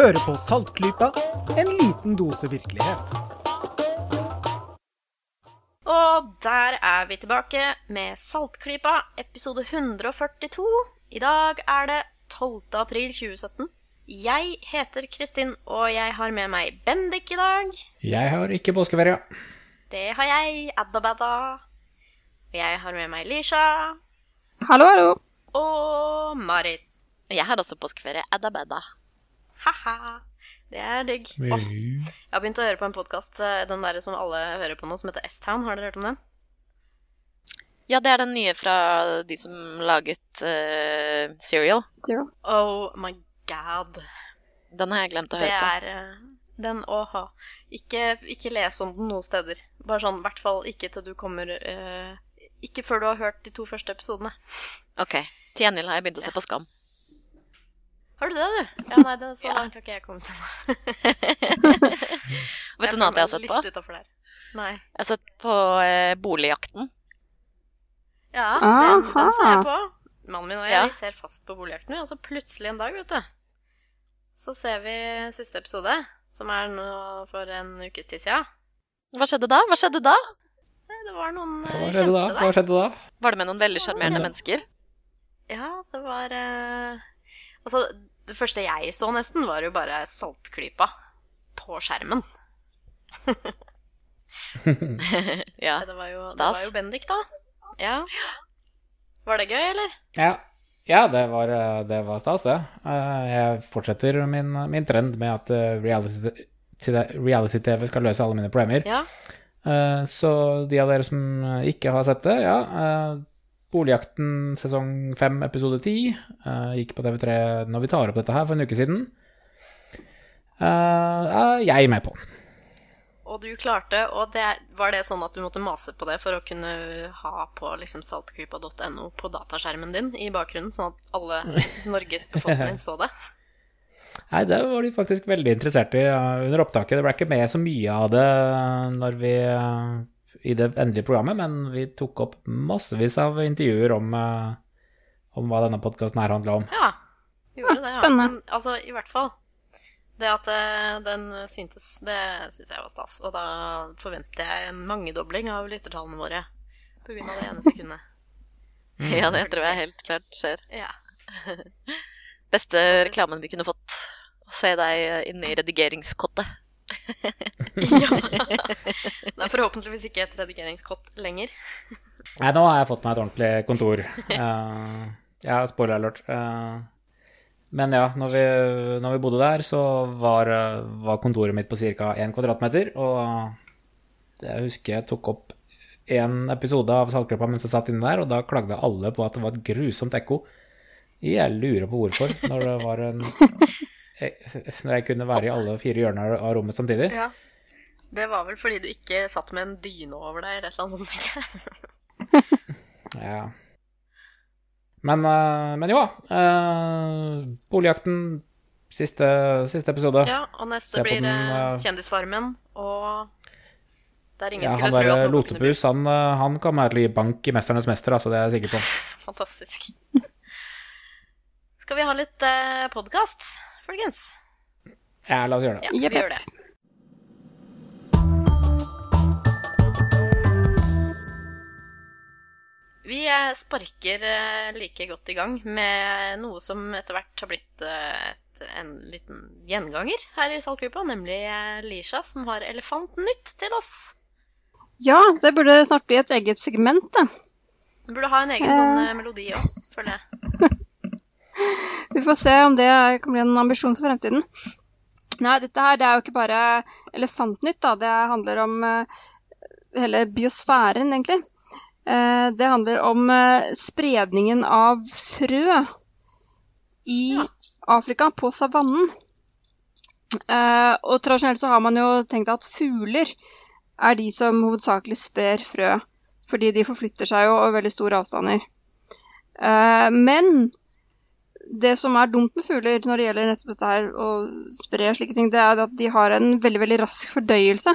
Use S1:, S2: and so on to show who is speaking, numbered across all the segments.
S1: Hører på Saltklypa, en liten dose virkelighet.
S2: Og der er vi tilbake med Saltklypa, episode 142. I dag er det 12. april 2017. Jeg heter Kristin, og jeg har med meg Bendik i dag.
S3: Jeg har ikke påskeferie.
S2: Det har jeg, Addabadda. Og jeg har med meg Lisha
S4: Hallo, hallo.
S2: og Marit.
S5: Og jeg har også påskeferie. Adda badda.
S2: Ha-ha. Det er digg. Åh, jeg har begynt å høre på en podkast, den der som alle hører på nå, som heter S-Town. Har dere hørt om den?
S5: Ja, det er den nye fra de som laget uh, Serial.
S2: Oh my god.
S5: Den har jeg glemt å
S2: Det
S5: høre på.
S2: er eh, den åha. Ikke, ikke les om den noen steder. Bare sånn, i hvert fall ikke til du kommer uh, Ikke før du har hørt de to første episodene.
S5: Ok. Til gjengjeld har jeg begynt å se på Skam.
S2: Har du det, du? Ja, nei, det, så langt har ikke jeg kommet ennå.
S5: Vet du noe annet jeg har sett på?
S2: Litt der. Nei.
S5: Jeg har sett på eh, Boligjakten.
S2: Ja, den, den ser jeg på. Mannen min og jeg
S5: Ja.
S2: ser fast på Boligjakten, vi. Og så plutselig en dag, vet du, så ser vi siste episode, som er nå for en ukes tid siden.
S5: Hva skjedde da? Hva skjedde da?
S2: Det var noen eh,
S3: Hva skjedde da? Hva skjedde da?
S5: Var det med noen veldig sjarmerende
S3: Ja.
S5: mennesker?
S2: Ja, det var eh, Altså, det første jeg så nesten, var jo bare saltklypa på skjermen.
S5: ja.
S2: Det var jo, det var jo Bendik, da. Ja. Var det gøy, eller?
S3: Ja, ja det, var, eh, det var stas, det. Eh, Jeg fortsetter min, min trend med at eh, reality- reality-TV skal løse alle mine problemer.
S2: Ja.
S3: Eh, Så de av dere som ikke har sett det, ja. Eh, Boligjakten sesong 5 episode 10 uh, gikk på TV3 når vi tar opp dette her for en uke siden. Uh, er jeg med på.
S2: Og du klarte, og det, var det sånn at du måtte mase på det for å kunne ha på liksom saltklypa.no på dataskjermen din i bakgrunnen, sånn at alle Norges befolkning så det?
S3: Nei, det var de faktisk veldig interessert i under opptaket. Det ble ikke med så mye av det når vi, i det endelige programmet, men vi tok opp massevis av intervjuer om, uh, om hva denne podkasten her handla om.
S2: Ja, gjorde det. Ja.
S4: spennende.
S2: Men altså, i hvert fall. Det at eh, den syntes, det syns jeg var stas. Og da forventer jeg en mangedobling av lyttertallene våre på grunn av det ene sekundet.
S5: ja, det tror jeg helt klart skjer.
S2: Ja.
S5: Beste reklamen vi kunne fått. Å se deg inn inne i redigeringskottet.
S2: Ja. Det er forhåpentligvis ikke et redigeringskott lenger.
S3: Nei, nå har jeg fått meg et ordentlig kontor. Uh, ja, spoiler alert. Uh, men ja, når vi, når vi bodde der, så var, var kontoret mitt på ca. 1 kvadratmeter. Og jeg husker jeg tok opp en episode av Saltgruppa mens jeg satt inne der, og da klagde alle på at det var et grusomt ekko. Jeg lurer på hvorfor, når det var en Når jeg kunne være i alle fire hjørner av rommet samtidig.
S2: Ja. Det var vel fordi du ikke satt med en dyne over deg, eller et eller annet sånt, tenker jeg.
S3: Ja. Men, eh, men jo, uh, Boligjakten, siste, siste episode.
S2: Ja, og neste
S3: Se
S2: blir
S3: den,
S2: eh,
S3: eh,
S2: Kjendisfarmen, og der ingen
S3: Ja,
S2: skulle tro at
S3: der
S2: Lotepus, kunne bli
S3: han, eh, han kommer til å gi bank i 'Mesternes mester', altså, det er jeg sikker på.
S2: fantastisk. Skal vi ha litt eh, podkast, folkens?
S3: Ja, la oss gjøre det.
S2: Ja, vi gjør det. Vi eh, sparker eh, like godt i gang med noe som etter hvert har blitt eh, et, en liten gjenganger her i Saltgruppa, nemlig Lisha, som har Elefantnytt til oss.
S4: Ja, det burde snart bli et eget segment, da.
S2: Du burde ha en egen sånn eh, melodi òg, føler jeg.
S4: Vi får se om det kan bli en ambisjon for fremtiden. Nei, dette her det er jo ikke bare elefantnytt, da. Det handler om eh, hele biosfæren, egentlig. Eh, det handler om eh, spredningen av frø i Afrika, på savannen. Og tradisjonelt så har man jo tenkt at fugler er de som hovedsakelig sprer frø, fordi de forflytter seg jo over veldig store avstander. Men det som er dumt med fugler når det gjelder nettopp dette her å spre slike ting, det er at de har en veldig, veldig rask fordøyelse.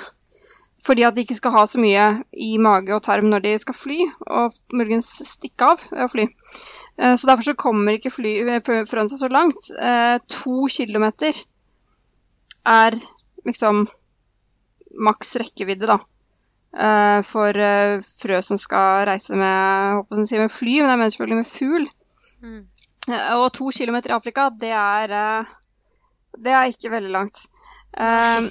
S4: Fordi at de ikke skal ha så mye i mage og tarm når de skal fly, og muligens stikke av ved å fly. Eh, Så derfor så kommer ikke fly, frøen seg så langt. Eh, To kilometer er liksom maks rekkevidde, da. Eh, for eh, frø som skal reise med, med fly, men jeg mener selvfølgelig med fugl.
S2: Mm.
S4: Eh, Og to kilometer i Afrika, det er eh, Det er ikke veldig langt. Eh,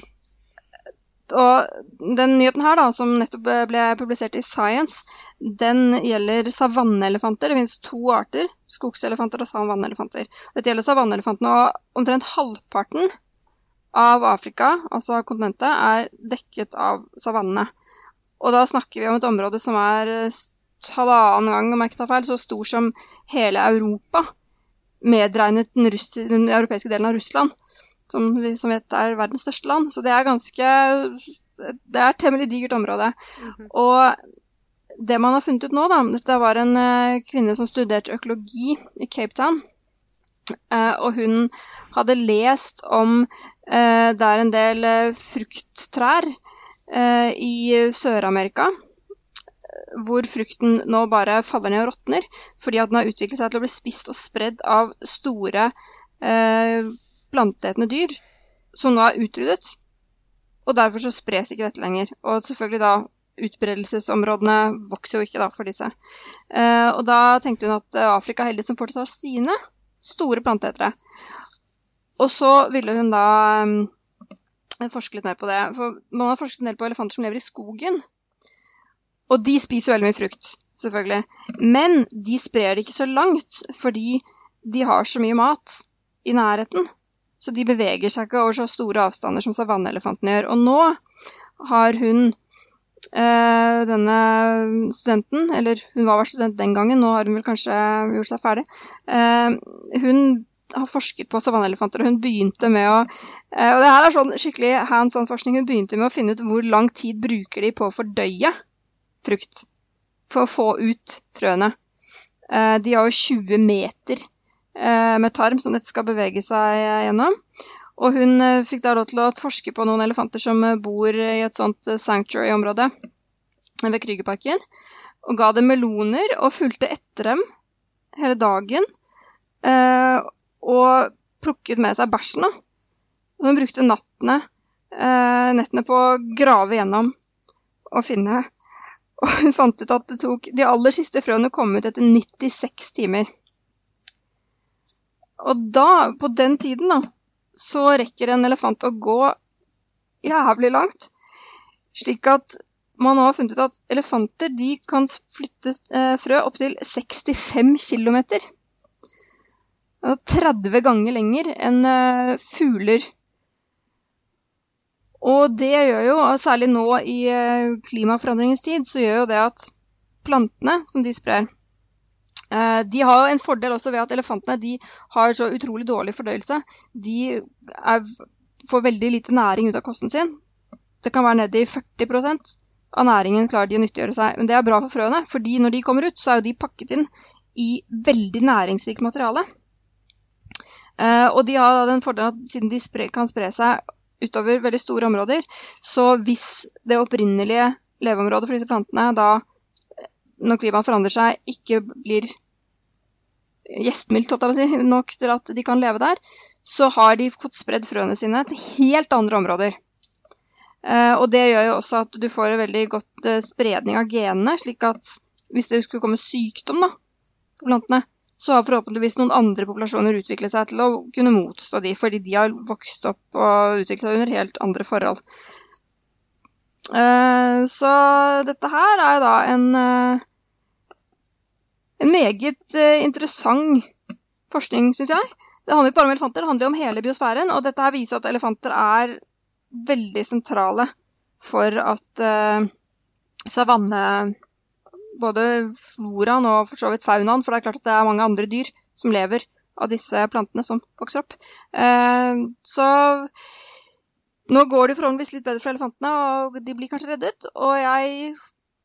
S4: og den nyheten her, da, som nettopp ble publisert i Science, den gjelder savanneelefanter. Det finnes to arter, skogselefanter og savanneelefanter. Dette gjelder savanneelefantene, og omtrent halvparten av Afrika, altså kontinentet, er dekket av savannene. Og da snakker vi om et område som er halvannen gang, om jeg ikke tar feil, så stor som hele Europa, medregnet den, den europeiske delen av Russland, som vi som vet er verdens største land. Så det er ganske Det er et temmelig digert område.
S2: Mhm.
S4: Og det man har funnet ut nå, da Dette var en eh, kvinne som studerte økologi i Cape Town. Eh, og hun hadde lest om eh, Det er en del frukttrær i Sør-Amerika hvor frukten nå bare faller ned og råtner, fordi at den har utviklet seg til å bli spist og spredd av store eh, planteetende dyr, som nå er utryddet. Og derfor så spres ikke dette lenger. Og selvfølgelig da utbredelsesområdene vokser jo ikke da for disse. Eh, og da tenkte hun at eh, Afrika er heldig som fortsatt har sine store planteetere. Og så ville hun da eh, forske litt mer på det. For man har forsket en del på elefanter som lever i skogen. Og de spiser veldig mye frukt, selvfølgelig. Men de sprer det ikke så langt, fordi de har så mye mat i nærheten. Så de beveger seg ikke over så store avstander som savanneelefanten gjør. Og nå har hun, eh, denne studenten, eller hun var student den gangen, nå har hun vel kanskje gjort seg ferdig, eh, hun har forsket på savanneelefanter, og hun begynte med å eh, Og det her er sånn skikkelig hands on-forskning. Hun begynte med å finne ut hvor lang tid bruker de på å fordøye frukt for å få ut frøene. Eh, de har jo 20 meter eh, med tarm som dette skal bevege seg gjennom. Og hun eh, fikk da lov til å forske på noen elefanter som bor i et sånt sanctuary-område ved Krügerparken. Og ga dem meloner og fulgte etter dem hele dagen. Og plukket med seg bæsjen. Og hun brukte nattene, nettene på å grave gjennom og finne og hun fant ut at det tok de aller siste frøene kom ut etter 96 timer. Og da, på den tiden, da, så rekker en elefant å gå jævlig langt. Slik at man har funnet ut at elefanter de kan flytte eh, frø opptil 65 km. 30 ganger lenger enn eh, fugler. Og det gjør jo, særlig nå i eh, klimaforandringens tid, så gjør jo det at plantene som de sprer, eh, de har en fordel også ved at elefantene de har så utrolig dårlig fordøyelse. De er, får veldig lite næring ut av kosten sin. Det kan være ned i 40% av næringen klarer de å nyttiggjøre seg. Men det er bra for frøene, fordi når de kommer ut, så er jo de pakket inn i veldig næringsrikt materiale. Eh, og de har den fordelen at siden de spre, kan spre seg utover veldig store områder. Så hvis det opprinnelige leveområdet for disse plantene da, når klimaet forandrer seg, ikke blir gjestmildt si, nok til at de kan leve der, så har de fått spredd frøene sine til helt andre områder. Eh, og det gjør jo også at du får en veldig godt eh, spredning av genene, slik at hvis det skulle komme sykdom da, på plantene, så har forhåpentligvis noen andre populasjoner utviklet seg til å kunne motstå de, fordi de har vokst opp og utviklet seg under helt andre forhold. Eh, så dette her er da en, eh, en meget eh, interessant forskning, syns jeg. Det handler ikke bare om elefanter, det handler om hele biosfæren. Og dette her viser at elefanter er veldig sentrale for at savanne både floraen og for så vidt faunaen, for det er klart at det er mange andre dyr som lever av disse plantene som vokser opp. Eh, så nå går det forhåpentligvis litt bedre for elefantene, og de blir kanskje reddet. Og jeg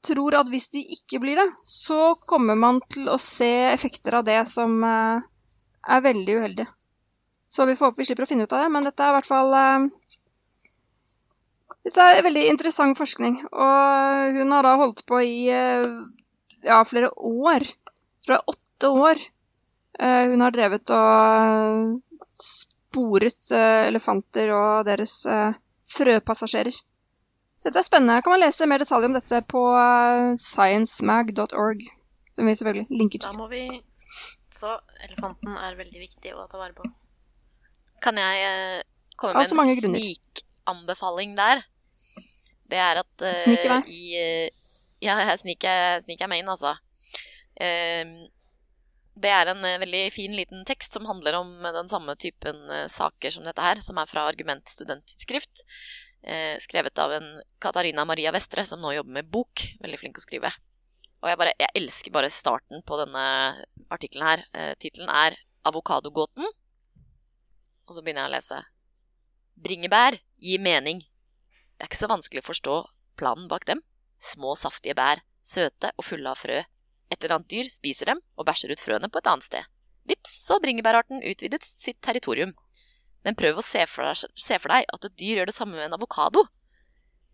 S4: tror at hvis de ikke blir det, så kommer man til å se effekter av det som eh, er veldig uheldig. Så vi får håpe vi slipper å finne ut av det, men dette er i hvert fall eh, dette er veldig interessant forskning, og hun har da holdt på i ja, flere år. Jeg tror er åtte år. Hun har drevet og sporet eh, elefanter og deres eh, frøpassasjerer. Dette er spennende. Kan man lese mer detaljer om dette på eh, sciencemag.org, som vi selvfølgelig linker til.
S2: Da må vi Så elefanten er veldig viktig å ta vare på.
S5: Kan jeg eh, komme med en snikanbefaling der? Det er at eh,
S4: i
S5: eh, Ja, jeg sniker, sniker meg inn, altså. Ehm, det er en eh, veldig fin liten tekst som handler om eh, den samme typen eh, saker som dette her, som er fra Argument studenttidsskrift. skrevet av en Katarina Maria Vestre, som nå jobber med bok. Veldig flink å skrive. Og jeg, bare, jeg elsker bare starten på denne artikkelen her. Tittelen er 'Avokadogåten'. Og så begynner jeg å lese. Bringebær gir mening. Det er ikke så vanskelig å forstå planen bak dem. Små, saftige bær, søte og fulle av frø. Et eller annet dyr spiser dem og bæsjer ut frøene på et annet sted. Vips, så har bringebærarten utvidet sitt territorium. Men prøv å se for, deg, se for deg at et dyr gjør det samme med en avokado.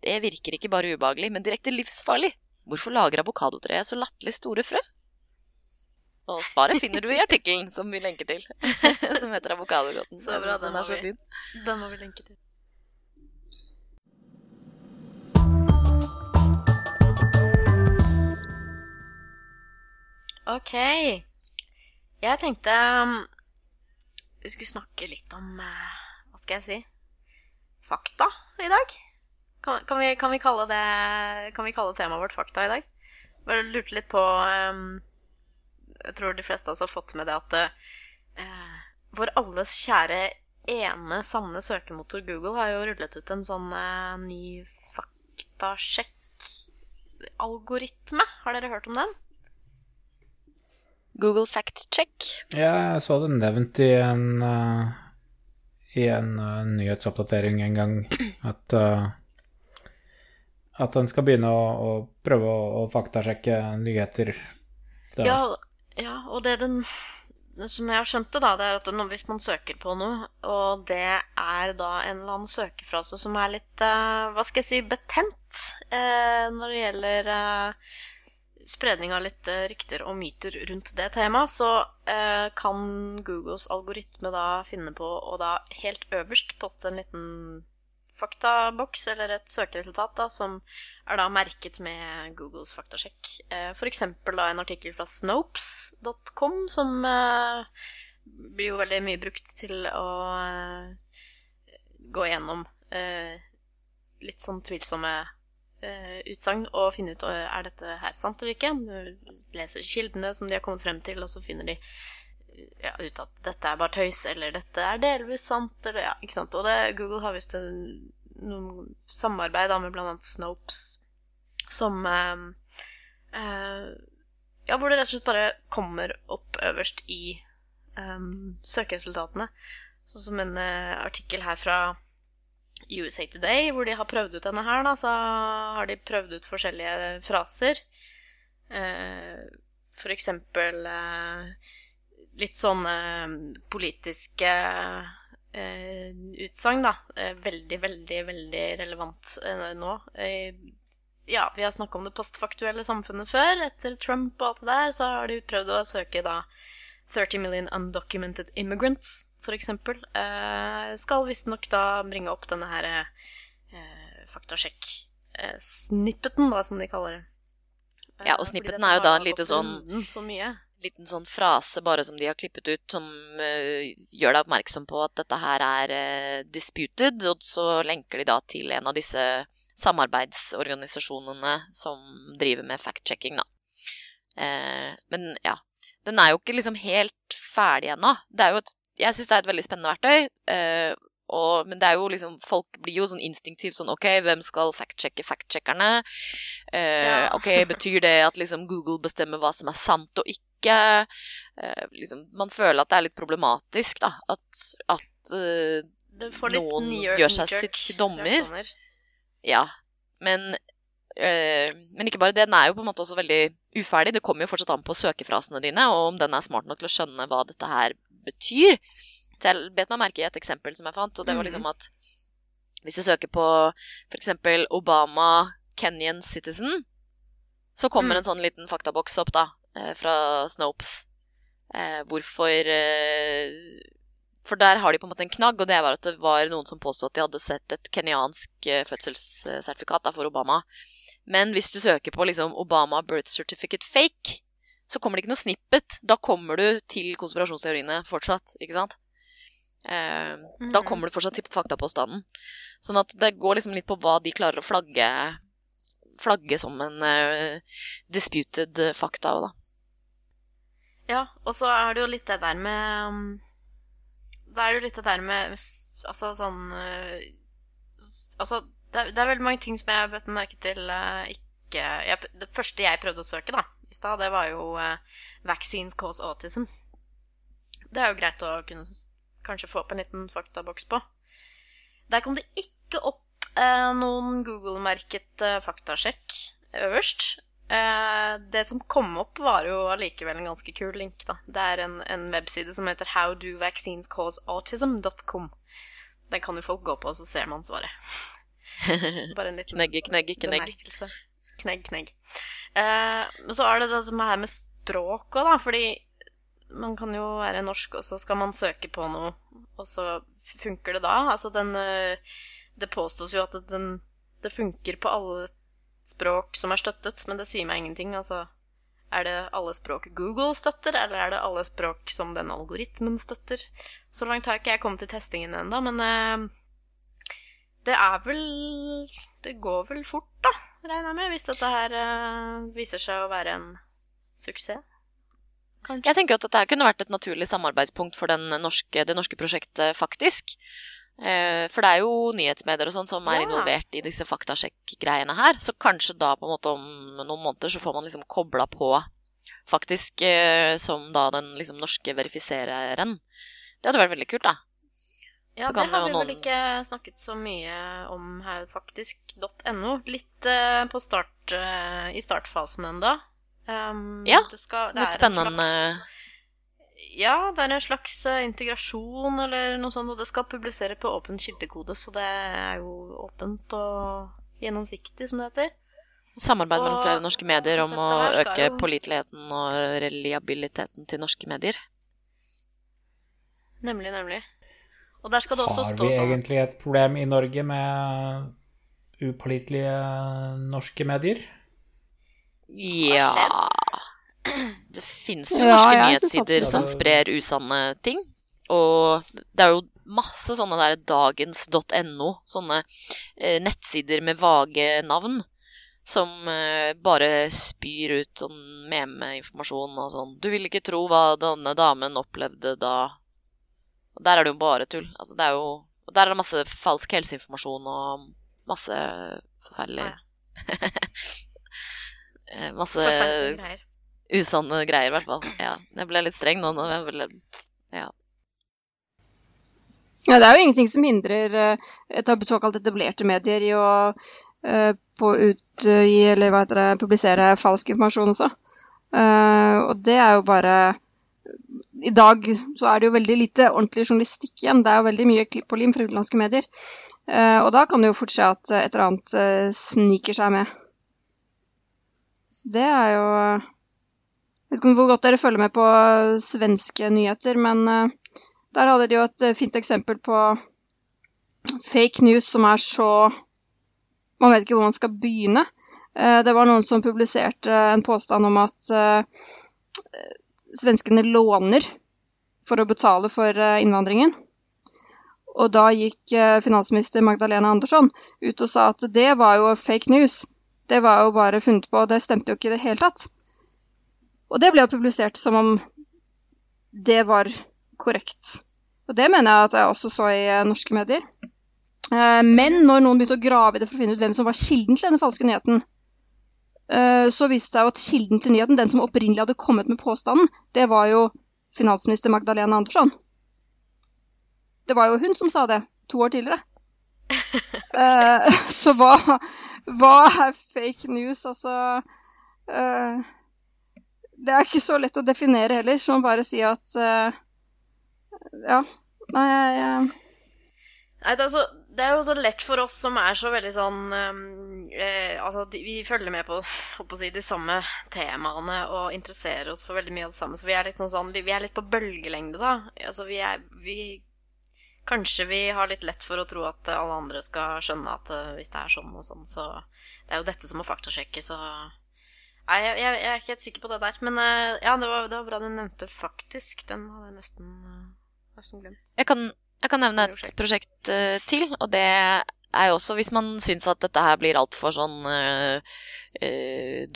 S5: Det virker ikke bare ubehagelig, men direkte livsfarlig. Hvorfor lager avokadotreet så latterlig store frø? Og svaret finner du i artikkelen som vi lenker til, som heter
S2: bra, den
S5: den
S2: Den må vi lenke til. OK. Jeg tenkte um, vi skulle snakke litt om eh, Hva skal jeg si? Fakta i dag. Kan, kan, vi, kan, vi kalle det, kan vi kalle temaet vårt fakta i dag? Bare lurte litt på um, Jeg tror de fleste av oss har fått med det at uh, vår alles kjære ene sanne søkemotor Google har jo rullet ut en sånn uh, ny faktasjekk-algoritme. Har dere hørt om den?
S5: Google fact check.
S3: Ja, jeg så det nevnt i en, uh, i en uh, nyhetsoppdatering en gang at uh, at en skal begynne å, å prøve å, å faktasjekke nyheter. Er-
S2: Ja, ja, og det den som jeg har skjønt det, da, det er at når, hvis man søker på noe, og det er da en eller annen søkefrase som er litt, hva skal jeg si, betent når det gjelder spredning av litt eh, rykter og myter rundt det temaet, så eh, kan Googles algoritme da finne på å da helt øverst poste en liten faktaboks eller et søkeresultat da, som er da merket med Googles faktasjekk. Eh, da en artikkel fra snopes.com, som eh, blir jo veldig mye brukt til å eh, gå gjennom eh, litt sånn tvilsomme utsagn og finne ut eh, er dette her sant eller ikke. De leser kildene som de har kommet frem til, og så finner de eh, ja, ut at dette er bare tøys, eller dette er delvis sant, eller ja, ikke sant. Og det, Google har visst noe samarbeid da med annet Snopes, som eh, eh, Ja, hvor det rett og slett bare kommer opp øverst i eh, søkeresultatene. Sånn som en eh, artikkel her fra USA Today, hvor de har prøvd ut denne her, da, så har de prøvd ut forskjellige fraser. Eh, for eksempel eh, litt sånne politiske eh, utsagn, da. Eh, veldig, veldig, veldig relevant eh, nå. Eh, ja, vi har snakka om det postfaktuelle samfunnet før. Etter Trump og alt det der, så har de prøvd å søke da 30 million undocumented immigrants, eksempel. Eh, skal visstnok da bringe opp denne her eh, faktasjekk-snippeten, da, som de kaller det.
S5: Ja, og
S2: Eh,
S5: snippeten er jo da en lite sånn-
S2: Så
S5: liten sånn frase bare som de har klippet ut, som uh, gjør deg oppmerksom på at dette her er uh, disputed, og så lenker de da til en av disse samarbeidsorganisasjonene som driver med fact-checking, da. Eh, men ja, den er jo ikke liksom helt ferdig ennå. Det er jo et, jeg syns det er et veldig spennende verktøy. eh, og, men det er jo liksom, folk blir jo sånn instinktivt sånn OK, hvem skal fact-sjekke fact-sjekkerne? Eh,
S2: Ja.
S5: OK, betyr det at liksom Google bestemmer hva som er sant og ikke? Eh, liksom, man føler at det er litt problematisk, da. At, at
S2: litt
S5: Noen gjør seg sitt til dommer. Ja. Men, eh, men ikke bare det. Den er jo på en måte også veldig uferdig. Det kommer jo fortsatt an på søkefrasene dine, og om den er smart nok til å skjønne hva dette her betyr. Så jeg bet meg merke i et eksempel som jeg fant, og det var liksom at hvis du søker på f.eks. Obama Kenyan Citizen, så kommer
S2: Mm.
S5: en sånn liten faktaboks opp da, eh, fra Snopes. Eh, hvorfor eh, For der har de på en måte en knagg, og det var at det var noen som påstod at de hadde sett et kenyansk fødselssertifikat for Obama. Men hvis du søker på liksom Obama birth certificate fake, så kommer det ikke noe snippet. Da kommer du til konspirasjonsteoriene fortsatt, ikke sant? Eh, Da
S2: Mhm.
S5: kommer du fortsatt til faktapåstanden. Sånn at det går liksom litt på hva de klarer å flagge, flagge som en uh, disputed eh, fakta òg, da.
S2: Ja, og så er det jo litt det der med um, Da er det jo litt det der med Altså sånn s- Altså, det er, det er veldig mange ting som jeg har bøtt merke til uh, ikke jeg, Det første jeg prøvde å søke da, i stad, det var jo uh, 'Vaccines cause autism'. Det er jo greit å kunne kanskje få opp en liten faktaboks på. Der kom det ikke opp uh, noen Google-merket faktasjekk øverst. Det som kom opp, var jo allikevel en ganske kul link. da. Det er en, en webside som heter howdovaccinescauseautism.com. Den kan jo folk gå på, og så ser man svaret. Bare en liten
S5: Knegge, knegge, knegg.
S2: bemerkelse. Knegg, knegg. Eh, men så er det det som er med språk òg, da. Fordi man kan jo være norsk, og så skal man søke på noe, og så funker det da. Altså den eh, Det påstås jo at den, det funker på alle språk som er støttet, men det sier meg ingenting. Altså, er det alle språk Google støtter, eller er det alle språk som den algoritmen støtter? Så langt har ikke jeg kommet til testingen ennå, men eh, det er vel Det går vel fort, da, regner jeg med, hvis dette her eh, viser seg å være en suksess. Kanskje.
S5: Jeg tenker at dette kunne vært et naturlig samarbeidspunkt for norske, det norske prosjektet, faktisk. Eh, For det er jo nyhetsmedier og sånn som er
S2: Ja.
S5: involvert i disse faktasjekk-greiene her. Så kanskje da på en måte om noen måneder så får man liksom kobla på faktisk eh, som da den liksom norske verifisereren. Det hadde vært veldig kult, da.
S2: Ja, det har
S5: vi
S2: vi vel ikke snakket så mye om her, faktisk. .no. Litt uh, på start, uh, i startfasen ennå. Um,
S5: Ja,
S2: det skal, det
S5: litt
S2: er en
S5: spennende.
S2: Slags, ja, det er en slags eh, integrasjon eller noe sånt, og det skal publisere på åpen kildekode, så det er jo åpent og gjennomsiktig, som det heter.
S5: Samarbeid mellom flere norske medier om å øke
S2: jo-
S5: påliteligheten og reliabiliteten til norske medier.
S2: Nemlig, nemlig. Og der skal det også
S3: Har vi
S2: sånn
S3: egentlig et problem i Norge med upålitelige norske medier?
S5: Ja Det fins jo norske
S4: ja,
S5: nyhetssider som sprer usanne ting. Og det er jo masse sånne der dagens.no, sånne eh, nettsider med vage navn, som eh, bare spyr ut sånn meme-informasjon og sånn. Du vil ikke tro hva denne damen opplevde da Og der er det jo bare tull. Altså, det er jo og Der er det masse falsk helseinformasjon og masse forferdelig Eh, Masse
S2: forferdelige greier.
S5: Usanne greier, i hvert fall. Ja, jeg ble litt streng nå. nå jeg ble, ja.
S4: Ja, det er jo ingenting som hindrer eh, et av såkalt etablerte medier i å på utgi, eller hva heter det, publisere falsk informasjon også. Uh, og det er jo bare I dag så er det jo veldig lite ordentlig journalistikk igjen. Det er jo veldig mye klipp og lim fra utenlandske medier. Og da kan det jo fort skje at et eller annet sniker seg med. Så det er jo vet ikke hvor godt dere følger med på svenske nyheter, men eh, der hadde de jo et eh, fint eksempel på fake news som er så Man vet ikke hvor man skal begynne. Eh, Det var noen som publiserte en påstand om at svenskene låner for å betale for innvandringen. Og da gikk finansminister Magdalena Andersson ut og sa at det var jo fake news. Det var jo bare funnet på, og det stemte jo ikke i det hele tatt. Og det ble jo publisert som om det var korrekt. Og det mener jeg at jeg også så i eh, norske medier. Eh, men når noen begynte å grave i det for å finne ut hvem som var kilden til denne falske nyheten, eh, så viste det seg at kilden til nyheten, den som opprinnelig hadde kommet med påstanden, det var jo finansminister Magdalena Andersson. Det var jo hun som sa det to år tidligere. okay. så hva, hva er fake news? Altså Det er ikke så lett å definere heller, så man bare si at uh, Ja. Nei, jeg, jeg
S2: Nei, det, er jo så lett for oss som er så veldig sånn um, eh, Altså, vi følger med på, på si, de samme temaene og interesserer oss for veldig mye av det samme. Så vi er litt sånn, sånn vi er litt på bølgelengde, da. Altså, vi, er, vi kanskje vi har litt lett for å tro at alle andre skal skjønne at uh, hvis det er sånn og sånn, så det er jo dette som må faktasjekkes og Nei, jeg, jeg, jeg er ikke helt sikker på det der. Men uh, ja, det var, det var bra du nevnte faktisk. Den hadde jeg nesten, uh, nesten glemt.
S5: Jeg kan, jeg kan nevne et prosjekt uh, til, og det er jo også hvis man syns at dette her blir altfor sånn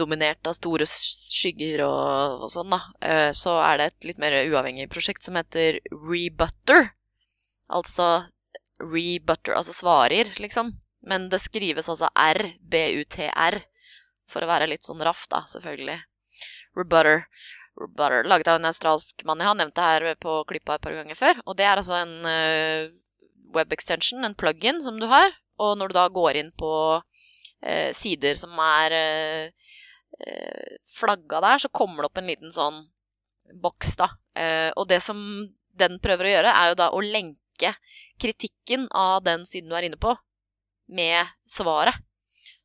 S5: dominert av store skygger og, og sånn, da, eh, så er det et litt mer uavhengig prosjekt som heter Rebutter. Altså rebutter, altså svarer, liksom. Men det skrives altså R-B-U-T-R, for å være litt sånn raff, da, selvfølgelig. Rebutter. Rebutter. Laget av en australsk mann. Jeg har nevnt det her på klippa et par ganger før. Og det er altså en uh, web extension, en plug-in, som du har. Og når du da går inn på uh, sider som er uh, uh, flagga der, så kommer det opp en liten sånn boks, da. og det som den prøver å gjøre, er jo da å lenke kritikken av den siden du er inne på, med svaret.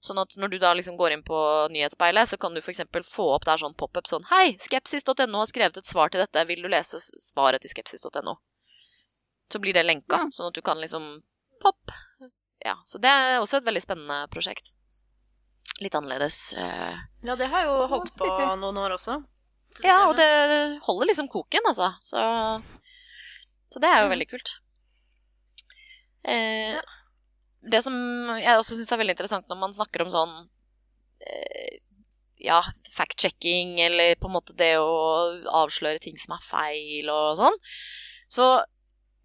S5: Sånn at når du da liksom går inn på nyhetsspeilet, så kan du f.eks. få opp der sånn pop-up sånn Hei, skepsis.no har skrevet et svar til dette. Vil du lese svaret til skepsis.no? Så blir det lenka, ja. sånn at du kan liksom Pop! Ja, Så det er også et veldig spennende prosjekt. Litt annerledes. Uh...
S2: Ja, det har jo holdt på noen år også.
S5: Ja, og det holder liksom koken, altså. Så, så det er jo mm. veldig kult. Eh, ja det som jeg også syns er veldig interessant når man snakker om sånn eh, ja, fact-checking eller på en måte det å avsløre ting som er feil og sånn, så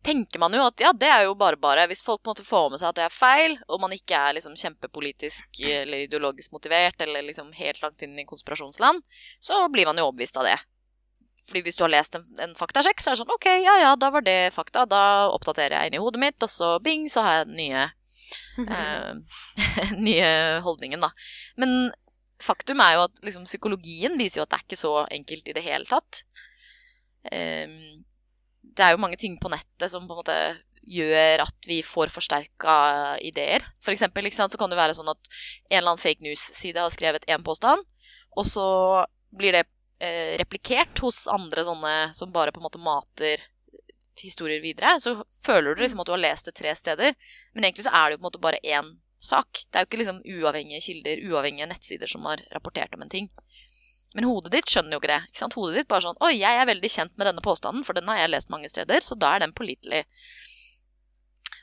S5: tenker man jo at ja, det er jo bare bare. Hvis folk på en måte får med seg at det er feil, og man ikke er liksom kjempepolitisk eller ideologisk motivert eller liksom helt langt inn i konspirasjonsland, så blir man jo overbevist av det. Fordi hvis du har lest en, en faktasjekk, så er det sånn OK, ja ja, da var det fakta. Da oppdaterer jeg inni hodet mitt, og så bing, så har jeg nye eh, nye holdningen, da. Men faktum er jo at liksom, psykologien viser jo at det er ikke så enkelt i det hele tatt. Eh, det er jo mange ting på nettet som på en måte gjør at vi får forsterka ideer. For eksempel, sant, så kan det være sånn at en eller annen fake news-side har skrevet én påstand, og så blir det eh, replikert hos andre sånne som bare på en måte mater historier videre, så føler du liksom at du har lest det tre steder. Men egentlig så er det jo på en måte bare én sak. Det er jo ikke liksom uavhengige kilder, uavhengige nettsider som har rapportert om en ting. Men hodet ditt skjønner jo ikke det. ikke sant? Hodet ditt bare sånn Oi, jeg er veldig kjent med denne påstanden, for den har jeg lest mange steder, så da er den pålitelig.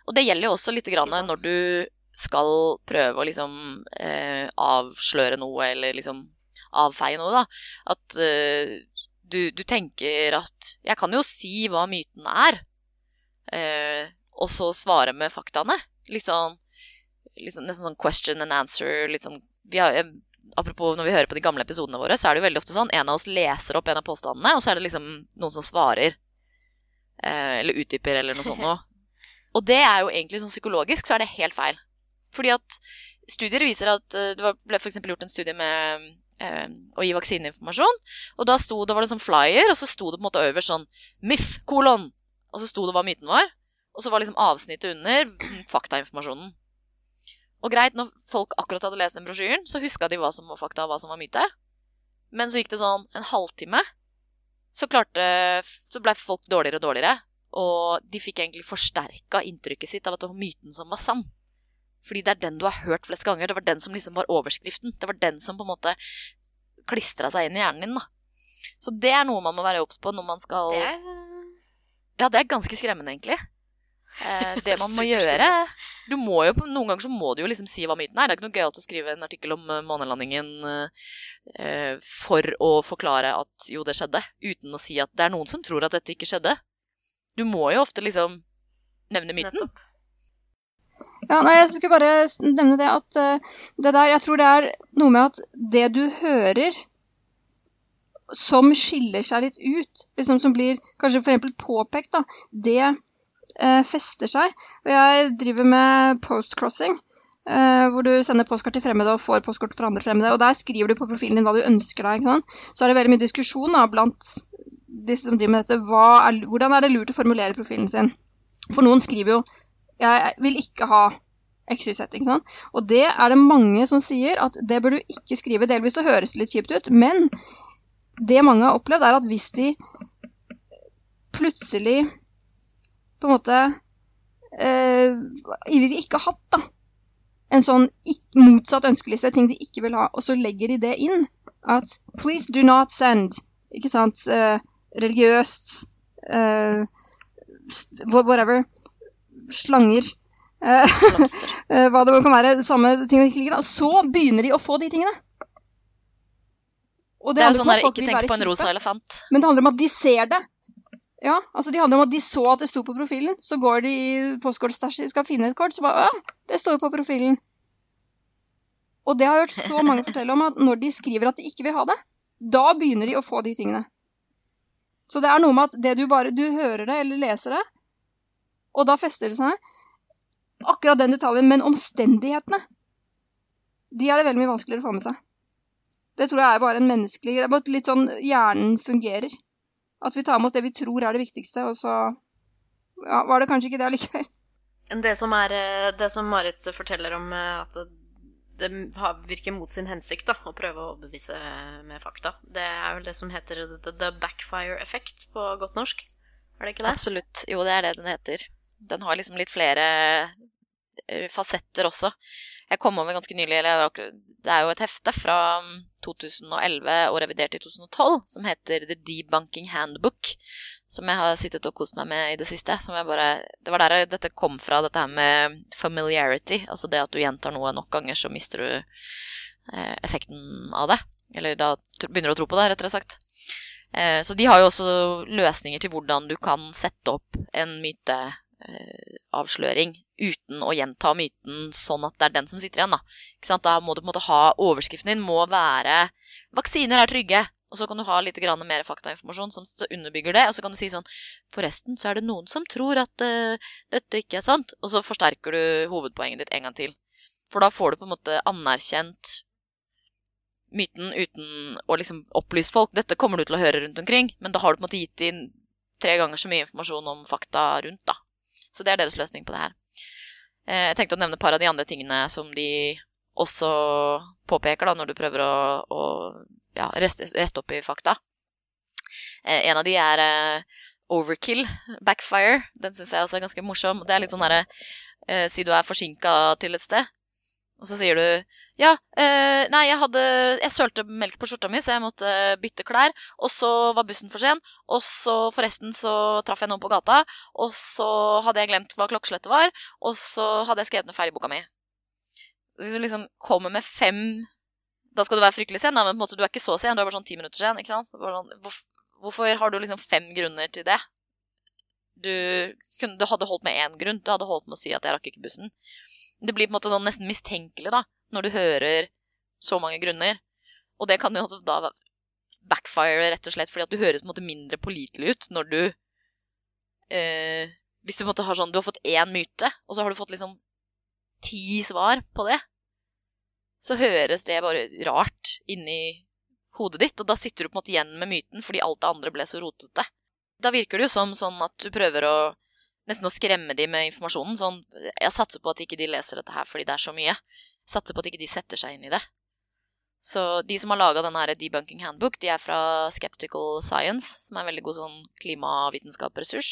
S5: Og det gjelder jo også litt grann når du skal prøve å liksom eh, avsløre noe, eller liksom avfeie noe, da. At eh, du, du, tenker at Jeg kan jo si hva myten er, eh, og så svare med faktaene. Litt sånn, litt sånn, Nesten sånn question and answer. Litt sånn, har, apropos når vi hører på de gamle episodene våre, så er det jo veldig ofte sånn en av oss leser opp en av påstandene, og så er det liksom noen som svarer. Eh, eller utdyper, eller noe sånt noe. Og det er jo egentlig sånn psykologisk så er det helt feil. Fordi at studier viser at eh, Det ble f.eks. gjort en studie med å gi vaksineinformasjon. Og da sto, det var det sånn flyer, og så sto det på en måte øverst sånn Myth, kolon. Og så sto det hva myten var. Og så var liksom avsnittet under faktainformasjonen. Og greit, når folk akkurat hadde lest den brosjyren, så huska de hva som var fakta og hva som var myte. Men så gikk det sånn en halvtime, så, klarte, så ble folk dårligere og dårligere. Og de fikk egentlig forsterka inntrykket sitt av at det var myten som var sann. Fordi det er den du har hørt flest ganger. Det var den som liksom var overskriften. Det var den som på en måte klistra seg inn i hjernen din. da. Så det er noe man må være obs på når man skal
S2: det er...
S5: Ja, det er ganske skremmende, egentlig. Eh, det man må gjøre du må jo, Noen ganger så må du jo liksom si hva myten er. Det er ikke noe gøyalt å skrive en artikkel om uh, månelandingen eh, for å forklare at jo, det skjedde, uten å si at det er noen som tror at dette ikke skjedde. Du må jo ofte liksom nevne myten. Nettopp.
S4: Ja, nei, Jeg skulle bare nevne det at uh, det der Jeg tror det er noe med at det du hører som skiller seg litt ut, liksom som blir kanskje f.eks. påpekt, da, det uh, fester seg. Og jeg driver med postcrossing. Uh, hvor du sender postkort til fremmede og får postkort fra andre fremmede. og Der skriver du på profilen din hva du ønsker deg. ikke sant? Så er det veldig mye diskusjon da, blant disse som driver med dette. Er, hvordan er det lurt å formulere profilen sin? For noen skriver jo jeg vil ikke ha ikke sant? Og det er det mange som sier at det bør du ikke skrive. Delvis så høres det litt kjipt ut, men det mange har opplevd, er at hvis de plutselig på en måte eh, ikke har hatt, da. En sånn motsatt ønskeliste, ting de ikke vil ha. Og så legger de det inn. At 'please do not send'. Ikke sant? Eh, religiøst eh, Whatever. Slanger. Eh, eh, hva det kan være. Samme ting. Og så begynner de å få de tingene. Og
S5: Det er jo sånn der, ikke tenk på en rosa elefant.
S4: Men det handler om at de ser det. Ja, altså De handler om at de så at det sto på profilen. Så går de i postkortstæsjet, skal finne et kort, så bare Å, det står jo på profilen. Og det har jeg hørt så mange fortelle om at når de skriver at de ikke vil ha det, da begynner de å få de tingene. Så det er noe med at det du bare Du hører det eller leser det, og da fester det seg. Akkurat den detaljen. Men omstendighetene, de er det veldig mye vanskeligere å få med seg. Det tror jeg er bare en menneskelig Det er bare litt sånn hjernen fungerer. At vi tar med oss det vi tror er det viktigste, og så ja, var det kanskje ikke det allikevel.
S2: Det som, er, eh, det som Marit forteller om eh, at det, det virker mot sin hensikt da, å prøve å overbevise med fakta, det er vel det som heter the, the backfire effect på godt norsk? Er det ikke det?
S5: Absolutt. Jo, det er det den heter. Den har liksom litt flere eh, fasetter også. Jeg kom over ganske nylig, eller det er jo et hefte fra mm, 2011 og revidert i 2012 som heter The Debunking Handbook. Som jeg har sittet og kost meg med i det siste. Bare, det var der dette kom fra, dette her med familiarity. Altså det at du gjentar noe nok ganger, så mister du eh, effekten av det. Eller da begynner du å tro på det, rettere sagt. Eh, Så de har jo også løsninger til hvordan du kan sette opp en myteavsløring uten å gjenta myten sånn at det er den som sitter igjen. Da, Ikke sant? da må du på en måte ha Overskriften din må være 'Vaksiner er trygge'. Og så kan du ha litt mer faktainformasjon som underbygger det. Og så kan du si sånn 'Forresten så er det noen som tror at uh, dette ikke er sant'. Og så forsterker du hovedpoenget ditt en gang til. For da får du på en måte anerkjent myten uten å liksom opplyse folk. Dette kommer du til å høre rundt omkring, men da har du på en måte gitt inn tre ganger så mye informasjon om fakta rundt, da. Så det er deres løsning på det her. Eh, Jeg tenkte å nevne et par av de andre tingene som de også påpeker da, når du prøver å, å ja, rette, rette opp i fakta. Eh, En av de er eh, overkill, backfire. Den syns jeg også er ganske morsom. Det er litt sånn derre Si du er forsinka til et sted, og så sier du ja, eh, nei, jeg hadde Jeg sølte melk på skjorta mi, så jeg måtte bytte klær. Og så var bussen for sen. Og så forresten så traff jeg noen på gata. Og så hadde jeg glemt hva klokkeslettet var. Og så hadde jeg skrevet noe feil i boka mi. Hvis du liksom kommer med fem Da skal du være fryktelig sen, da, men på en måte du er ikke så sen. Du er bare sånn ti minutter sen. ikke sant? Sånn, hvorf- hvorfor har du liksom fem grunner til det? Du, kunne, du hadde holdt med én grunn. Du hadde holdt med å si at jeg rakk ikke bussen. Det blir på en måte sånn nesten mistenkelig da, når du hører så mange grunner. Og det kan jo også da backfire, rett og slett, fordi at du høres på en måte mindre pålitelig ut når du eh, Hvis du på en måte har sånn Du har fått én myte, og så har du fått liksom ti svar på det, så høres det bare rart inni hodet ditt, og da sitter du på en måte igjen med myten fordi alt det andre ble så rotete. Da virker det jo som sånn at du prøver å nesten å skremme dem med informasjonen. Sånn, jeg satser på at ikke de leser dette her fordi det er så mye. Jeg satser på at ikke de setter seg inn i det. Så de som har laga denne debunking handbook, de er fra Skeptical Science, som er en veldig god sånn klimavitenskapsressurs.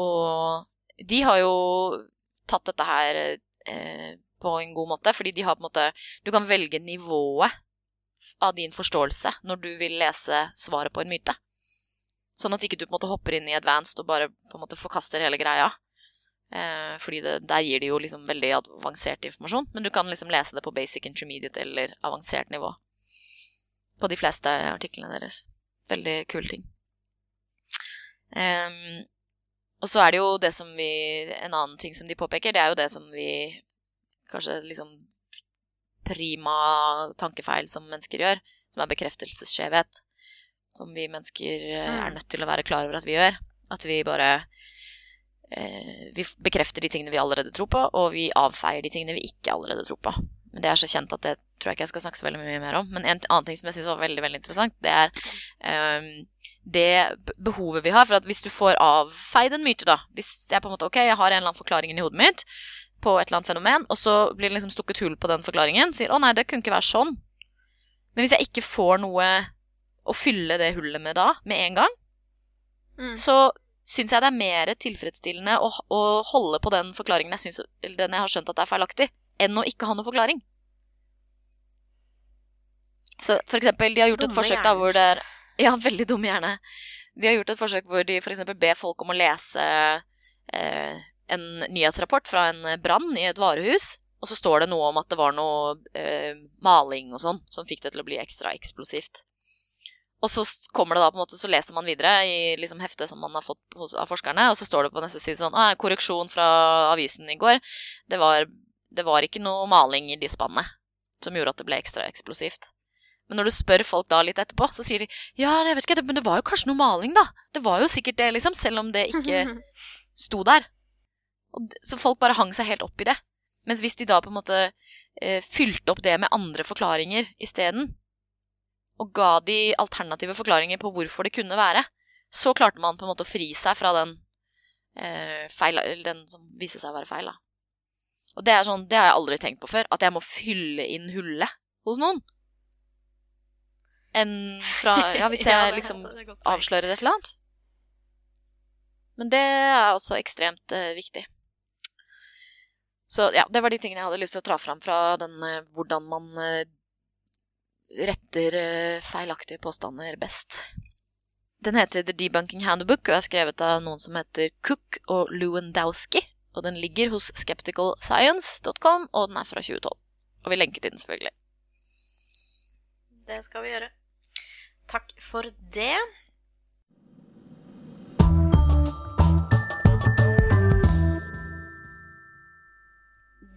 S5: Og de har jo tatt dette her eh, på en god måte, fordi de har på en måte Du kan velge nivået av din forståelse når du vil lese svaret på en myte. Sånn at ikke du på en måte hopper inn i advanced og bare på en måte forkaster hele greia. Eh, fordi det, der gir de jo liksom veldig avansert informasjon. Men du kan liksom lese det på basic, intermediate eller avansert nivå. På de fleste artiklene deres. Veldig kul ting. Eh, og så er det jo det som vi En annen ting som de påpeker, det er jo det som vi Kanskje liksom prima tankefeil som mennesker gjør, som er bekreftelsesskjevhet. Som vi mennesker eh, er nødt til å være klar over at vi gjør. At vi bare eh, Vi bekrefter de tingene vi allerede tror på, og vi avfeier de tingene vi ikke allerede tror på. Men det er så kjent at det tror jeg ikke jeg skal snakke så veldig mye mer om. Men en annen ting som jeg syns var veldig veldig interessant, det er um, det behovet vi har for at hvis du får avfeid en myte, da Hvis jeg på en måte, ok, jeg har en eller annen forklaring inni hodet mitt på et eller annet fenomen, og så blir det liksom stukket hull på den forklaringen, sier å nei, det kunne ikke være sånn. Men hvis jeg ikke får noe å fylle det hullet med da, med en gang,
S2: Mm.
S5: så syns jeg det er mer tilfredsstillende å, å holde på den forklaringen jeg, synes, den jeg har skjønt at er feilaktig, enn å ikke ha noen forklaring. Så for eksempel, de har gjort et
S2: Dumme
S5: forsøk da hvor det er Ja, veldig dumme hjerne. De har gjort et forsøk hvor de f.eks. ber folk om å lese eh, en nyhetsrapport fra en brann i et varehus. Og så står det noe om at det var noe eh, maling og sånn som fikk det til å bli ekstra eksplosivt. Og så kommer det da på en måte, så leser man videre i liksom heftet som man har fått hos, av forskerne, og så står det på neste side sånn ah, Korreksjon fra avisen i går. Det var, det var ikke noe maling i de spannene som gjorde at det ble ekstra eksplosivt. Men når du spør folk da litt etterpå, så sier de ja, jeg vet ikke, men det var jo kanskje noe maling, da. Det var jo sikkert det, liksom, selv om det ikke sto der. Og, så folk bare hang seg helt opp i det. Mens hvis de da på en måte eh, fylte opp det med andre forklaringer isteden, og ga de alternative forklaringer på hvorfor det kunne være, så klarte man på en måte å fri seg fra den, eh, feil, den som viste seg å være feil. Da. Og det er sånn, det har jeg aldri tenkt på før, at jeg må fylle inn hullet hos noen. Enn fra Ja, hvis jeg
S2: ja,
S5: liksom
S2: er
S5: avslører et eller annet. Men det er også ekstremt eh, viktig. Så ja, det var de tingene jeg hadde lyst til å dra fram fra den eh, hvordan man eh, retter eh, feilaktige påstander best. Den heter The Debunking Handbook og er skrevet av noen som heter Cook og Lewandowski. Og den ligger hos skepticalscience.com, og den er fra 2012. Og vi lenker til den, selvfølgelig.
S2: Det skal vi gjøre. Takk for det.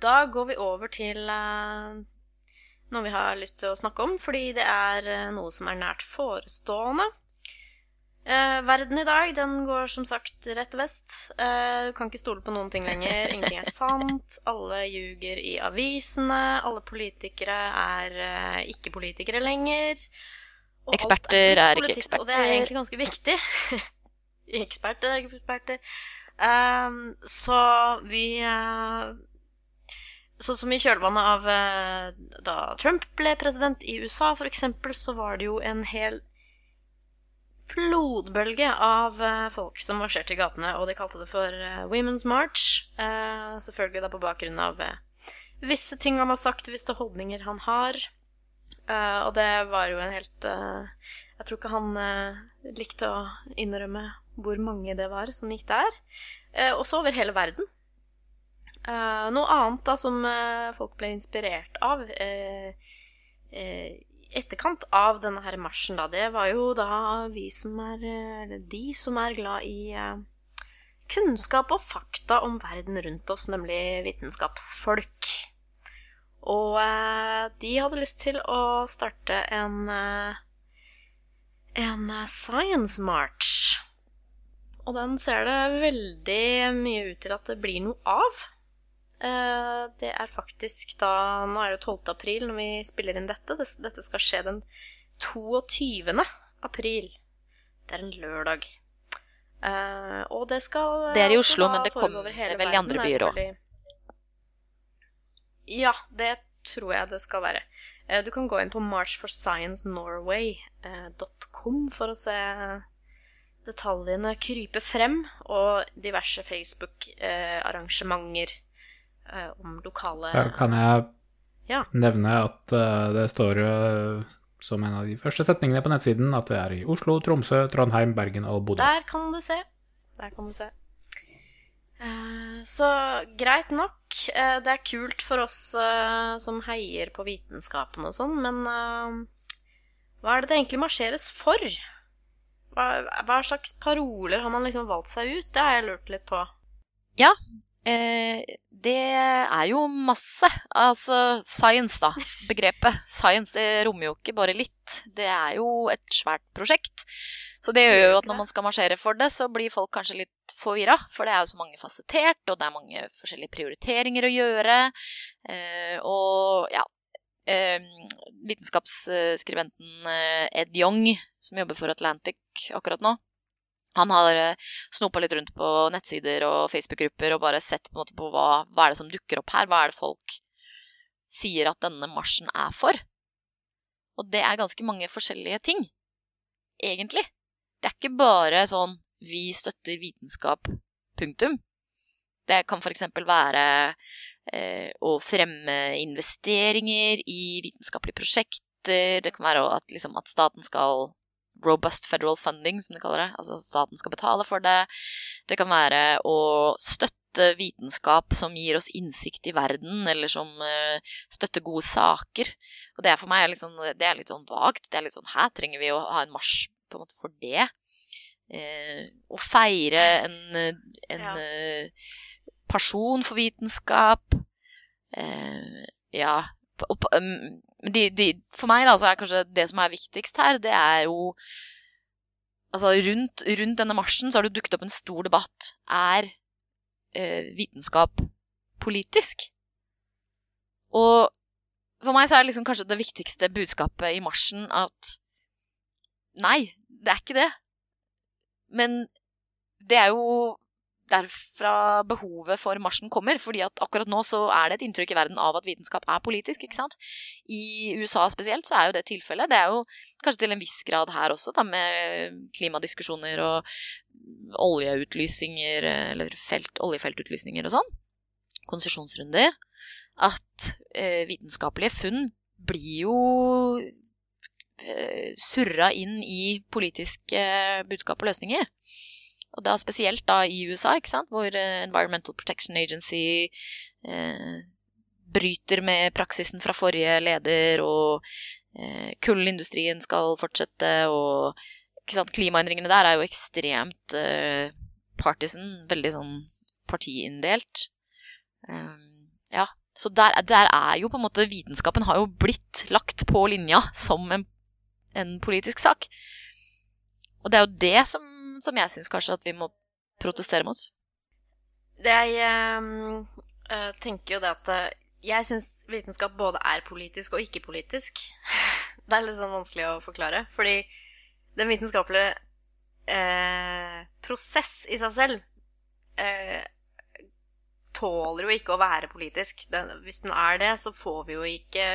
S2: Da går vi over til eh, noe vi har lyst til å snakke om, fordi det er eh, noe som er nært forestående. Eh, verden i dag den går som sagt rett vest. Eh, du kan ikke stole på noen ting lenger. Ingenting er sant. Alle ljuger i avisene. Alle politikere er eh, ikke politikere lenger. Og
S5: Eksperter
S2: er,
S5: er ikke
S2: eksperter. Og det er egentlig ganske viktig. eksperter er ikke eksperter. Ehm, så vi eh, Sånn som i kjølvannet av eh, da Trump ble president i USA, eksempel, så var det jo en hel flodbølge av eh, folk som marsjerte i gatene, og de kalte det for eh, Women's March. Selvfølgelig da på bakgrunn av visse ting han har sagt, visse holdninger han har. Og det var jo en helt Jeg tror ikke han likte å innrømme hvor mange det var som gikk der. Også over hele verden. Eh, noe annet da som uh, folk ble inspirert av eh, uh, etterkant av denne her marsjen, da, det var jo da vi som er Eller de som er glad i kunnskap og fakta om verden rundt oss, nemlig vitenskapsfolk. Og de hadde lyst til å starte en en science march. Og den ser det veldig mye ut til at det blir noe av. Eh, det er faktisk da Nå er det 12. april når vi spiller inn dette. Dette skal skje den 22. april. Det er en lørdag. Eh, og det skal
S5: Det er i
S2: altså
S5: Oslo, men det kommer vel i andre
S2: er
S5: byer også.
S2: Ja, det tror jeg det skal være. Eh, Du kan gå inn på marchforsciencenorway.com for å se detaljene krype frem, og diverse Facebook-arrangementer eh, om lokale
S3: Da kan jeg
S2: Ja.
S3: nevne at eh, det står eh, som en av de første setningene på nettsiden at det er i Oslo, Tromsø, Trondheim, Bergen og Bodø.
S2: Der kan du se. Der kan du se. Eh, Så greit nok. Eh, Det er kult for oss eh, som heier på vitenskapen og sånn, men eh, hva er det det egentlig marsjeres for? Hva, hva slags paroler har man liksom valgt seg ut? Det har jeg lurt litt på.
S5: Eh, det er jo masse. Altså science, da. Begrepet science det rommer jo ikke bare litt. Det er jo et svært prosjekt. Så det gjør jo at når man skal marsjere for det, så blir folk kanskje litt forvirra. For det er jo så mange fasettert, og det er mange forskjellige prioriteringer å gjøre. Eh, og ja eh, Vitenskapsskribenten Ed Young, som jobber for Atlantic akkurat nå, han har eh, snopa litt rundt på nettsider og Facebook-grupper og bare sett på, på hva, hva er det som dukker opp her. Hva er det folk sier at denne marsjen er for? Og det er ganske mange forskjellige ting, egentlig. Det er ikke bare sånn vi støtter vitenskap, punktum. Det kan f.eks. være eh, å fremme investeringer i vitenskapelige prosjekter. Det kan være at, liksom, at staten skal Robust federal funding, som de kaller det. Altså staten skal betale for det. Det kan være å støtte vitenskap som gir oss innsikt i verden, eller som uh, støtter gode saker. Og det er for meg liksom, det er litt sånn vagt. Det er litt sånn Her trenger vi å ha en marsj på en måte for det. Uh, å feire en, en ja. uh, person for vitenskap. ja, Um, de, de, for meg da, så er kanskje det som er viktigst her, det er jo Altså rundt, rundt denne marsjen så har det dukket opp en stor debatt. Er eh, vitenskap politisk? Og for meg så er det liksom kanskje det viktigste budskapet i marsjen at nei, det er ikke det. Men det er jo derfra behovet for marsjen kommer. fordi at akkurat nå så er det et inntrykk i verden av at vitenskap er politisk. ikke sant? I USA spesielt så er jo det tilfellet. Det er jo kanskje til en viss grad her også, da, med klimadiskusjoner og oljeutlysninger eller felt, oljefeltutlysninger og sånn. Konsesjonsrunder. At eh, vitenskapelige funn blir jo eh, surra inn i politiske budskap og løsninger. Og da spesielt da i USA, ikke sant? hvor uh, Environmental Protection Agency eh, bryter med praksisen fra forrige leder, og eh, kullindustrien skal fortsette, og klimaendringene der er jo ekstremt partisan, veldig sånn partiinndelt. Um, ja, så der, der, er jo på en måte Vitenskapen har jo blitt lagt på linja som en, en politisk sak. Og det er jo det som som jeg syns kanskje at vi må protestere mot.
S2: Det jeg uh, tenker jo det at uh, jeg syns vitenskap både er politisk og ikke politisk. Det er litt sånn vanskelig å forklare. Fordi den vitenskapelige eh, prosess i seg selv tåler jo ikke å være politisk. Den, hvis den er det, så får vi jo ikke